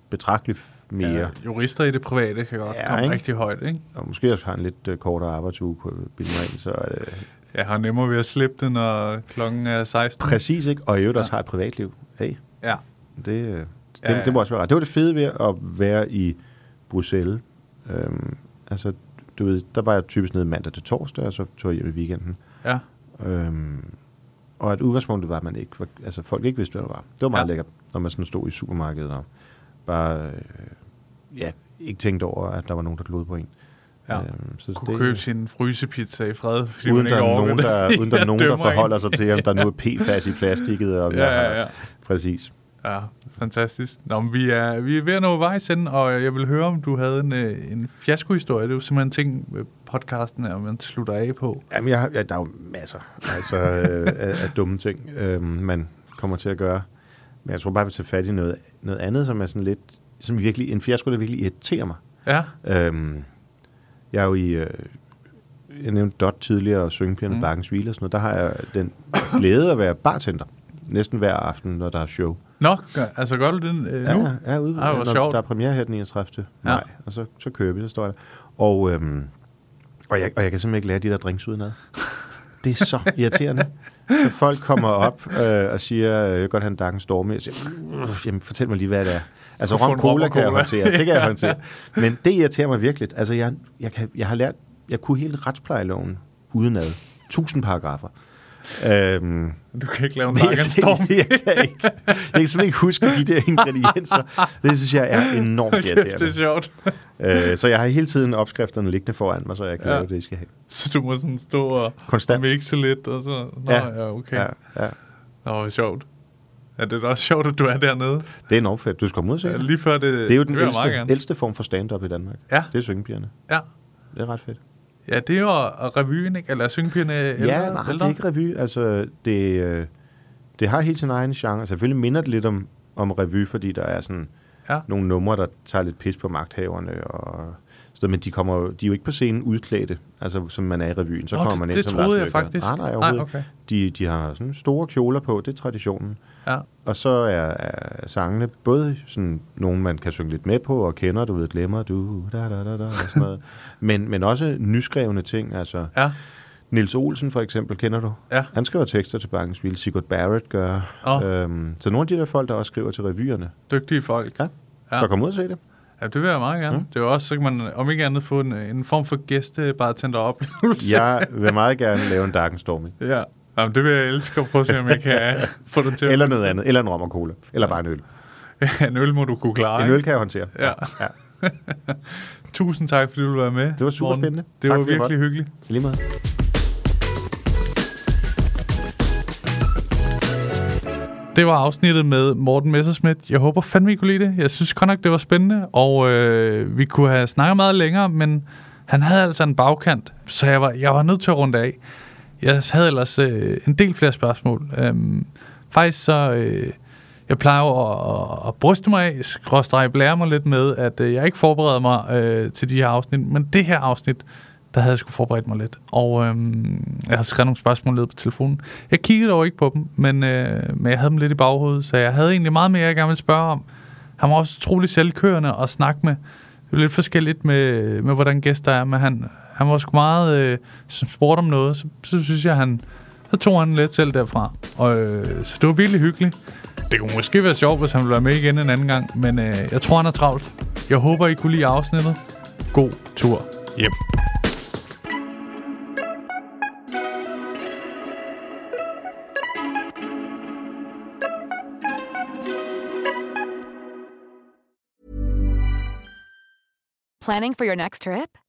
betragteligt mere. ja. Jurister i det private kan godt Ja, komme ikke? rigtig højt, ikke? Og måske også har en lidt øh, kortere arbejdsuge på bilden ind, så øh, Jeg har nemmere ved at slippe det, når klokken er 16. præcis ikke, og i øvrigt Ja. også har et privatliv. Hey, Ja. det, øh, det, Ja, ja. det må også være ret. Det var det fede ved at være i Bruxelles. Øhm, altså, du ved, der var jeg typisk nede mandag til torsdag, og så tog jeg hjem i weekenden. Ja. Øhm, og at udgangspunktet var, at man ikke, var, altså folk ikke vidste, hvad det var. Det var meget Ja. lækkert, når man sådan stod i supermarkedet og bare, øh, ja, ikke tænkte over, at der var nogen, der glod på en. Ja. Øhm, så Kunne købe sin frysepizza i fred, fordi uden der ikke nogen, det. der, uden der, er [laughs] nogen, der forholder sig til, om der nu er [laughs] PFAS i plastikket. Og Ja, ja, ja. Præcis. Ja, fantastisk. Nå, men vi er, vi er ved at nå vejs ind, og jeg vil høre, om du havde en, øh, en fiaskohistorie. Det er jo simpelthen ting med podcasten, at man slutter af på. Jamen, jeg, ja, der er jo masser altså, øh, af, af dumme ting, øh, man kommer til at gøre. Men jeg tror bare, vi tager fat i noget, noget andet, som er sådan lidt, som virkelig, en fiasko, der virkelig irriterer mig. Ja, Øhm, jeg er jo i, øh, jeg nævnte Dot tidligere, og Syngepigerne mm. Bakkens Hvile og sådan noget. Der har jeg den glæde at være bartender. Næsten hver aften, når der er show. Nå, gør, altså gør du den øh, nu? Ja, ja ude, Ej, hvor når sjovt. der er premiere her den 31. Ja. maj, og så, så kører vi, så står jeg der. Og, øhm, og, jeg, og jeg kan simpelthen ikke lære de der drinks udenad. Det er så irriterende. Så folk kommer op øh, og siger, øh, jeg vil godt have en Darken Storm. Jeg siger, "Uh, jamen, fortæl mig lige, hvad det er. Altså, rom cola kan jeg håndtere. Det kan jeg [laughs] Ja. håndtere. Men det irriterer mig virkelig. Altså, jeg, jeg, kan, jeg har lært, jeg kunne hele retsplejeloven udenad. Tusind paragrafer. Øhm, Du kan ikke lave en [laughs] men jeg, jeg, kan ikke, jeg kan simpelthen ikke huske de der ingredienser. Det synes jeg er enormt Kæft, det er irriterende. sjovt. Øh, så jeg har hele tiden opskrifterne liggende foran mig, så jeg kan Ja. lave det, I skal have. Så du må sådan stå og Konstant. mixe lidt, og så... Nå, Ja. ja, okay. Ja, ja. Nå, hvor sjovt. Ja, det er da også sjovt, at du er dernede. Det er enormt fedt. Du skal komme ud og se Ja, lige før det... Det er jo den ældste, ældste form for stand-up i Danmark. Ja. Det er syngepigerne. Ja. Det er ret fedt. Ja, det er jo revyen, ikke? Eller er syngepigerne ældre? ja, nej, det er ikke revy. Altså, det, øh, det har helt sin egen genre. Selvfølgelig minder det lidt om, om revy, fordi der er sådan Ja. nogle numre, der tager lidt pis på magthaverne. Og, så, men de, kommer, de er jo ikke på scenen udklædte, altså som man er i revyen. Så Nå, kommer man det- ind det som troede jeg faktisk. Nej, nej, Nej, overhovedet okay. De, de har sådan store kjoler på, det er traditionen. Ja. Og så er, er sangene både sådan nogle, man kan synge lidt med på, og kender, du ved, glemmer du, da, da, da, da, og sådan noget. [laughs] men, men også nyskrevne ting, altså Ja. Nils Olsen for eksempel, kender du? Ja. Han skriver tekster til Bankens Vilde, Sigurd Barrett gør. Åh. Øhm, så nogle af de der folk, der også skriver til revyerne. Dygtige folk. Ja. Ja. Så kom ud og se det. Ja, det vil jeg meget gerne. Mm. Det er jo også, så kan man om ikke andet få en, en form for gæstebartender-oplevelse. Jeg vil meget gerne lave en Darken Stormy. [laughs] ja. Jamen, det vil jeg elske at prøve at se, om jeg kan [laughs] få det til. Eller noget andet. Eller en rom og cola. Eller bare en øl. [laughs] en øl må du kunne klare. En øl kan jeg håndtere. Ja. [laughs] ja. Tusind tak, fordi du ville være med. Det var super Morten. spændende. Det Tak, var virkelig måtte. hyggeligt. I lige måde. Det var afsnittet med Morten Messerschmidt. Jeg håber fandme, I kunne lide det. Jeg synes godt nok, det var spændende, og øh, vi kunne have snakket meget længere, men han havde altså en bagkant, så jeg var, jeg var nødt til at runde af. Jeg havde ellers øh, en del flere spørgsmål. Øhm, faktisk så... Øh, jeg plejer jo at, at, at bryste mig af, skråstrege blære mig lidt med, at øh, jeg ikke forbereder mig øh, til de her afsnit, men det her afsnit, der havde jeg skulle forberedt mig lidt. Og øh, jeg har skrevet nogle spørgsmål ned på telefonen. Jeg kiggede dog ikke på dem, men, øh, men jeg havde dem lidt i baghovedet, så jeg havde egentlig meget mere, jeg gerne ville spørge om. Han var også utrolig selvkørende at snakke med. Det er lidt forskelligt med, med hvordan gæster er, men han, han var sgu meget, øh, spurgte om noget, så, så synes jeg, han, så tog han lidt selv derfra. Og, øh, så det var virkelig hyggeligt. Det kunne måske være sjovt, hvis han ville være med igen en anden gang, men øh, jeg tror, han er travlt. Jeg håber, I kunne lide afsnittet. God tur hjem. Planning for your next trip?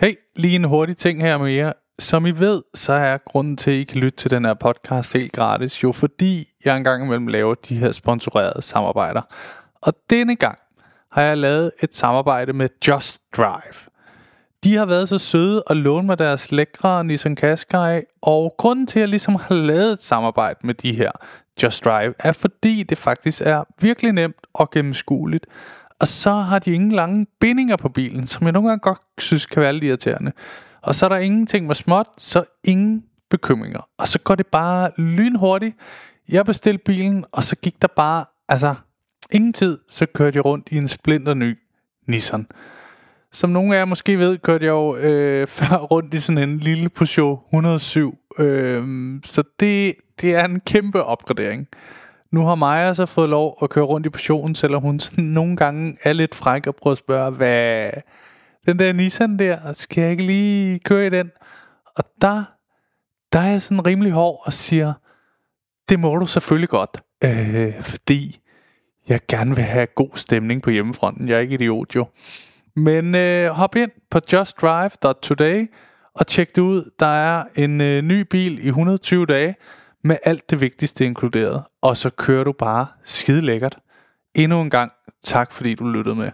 Hey, lige en hurtig ting her med jer. Som I ved, så er grunden til, at I kan lytte til den her podcast helt gratis, jo fordi jeg engang imellem laver de her sponsorerede samarbejder. Og denne gang har jeg lavet et samarbejde med Just Drive. De har været så søde at låne mig deres lækre Nissan Qashqai, og grunden til, at jeg ligesom har lavet et samarbejde med de her Just Drive, er fordi det faktisk er virkelig nemt og gennemskueligt. Og så har de ingen lange bindinger på bilen, som jeg nogle gange godt synes kan være lidt irriterende. Og så er der ingenting med småt, så ingen bekymringer. Og så går det bare lynhurtigt. Jeg bestilte bilen, og så gik der bare, altså ingen tid, så kørte jeg rundt i en splinter ny Nissan. Som nogle af jer måske ved, kørte jeg jo øh, [laughs] før rundt i sådan en lille Peugeot 107. Øh, så det, det er en kæmpe opgradering. Nu har Maja så fået lov at køre rundt i portionen, selvom hun sådan nogle gange er lidt fræk og prøver at spørge, hvad den der Nissan der, skal jeg ikke lige køre i den? Og der, der er jeg sådan rimelig hård og siger, det må du selvfølgelig godt, øh, fordi jeg gerne vil have god stemning på hjemmefronten. Jeg er ikke idiot jo. Men øh, hop ind på justdrive.today og tjek det ud. Der er en øh, ny bil i 120 dage med alt det vigtigste inkluderet. Og så kører du bare skide lækkert. Endnu en gang tak fordi du lyttede med.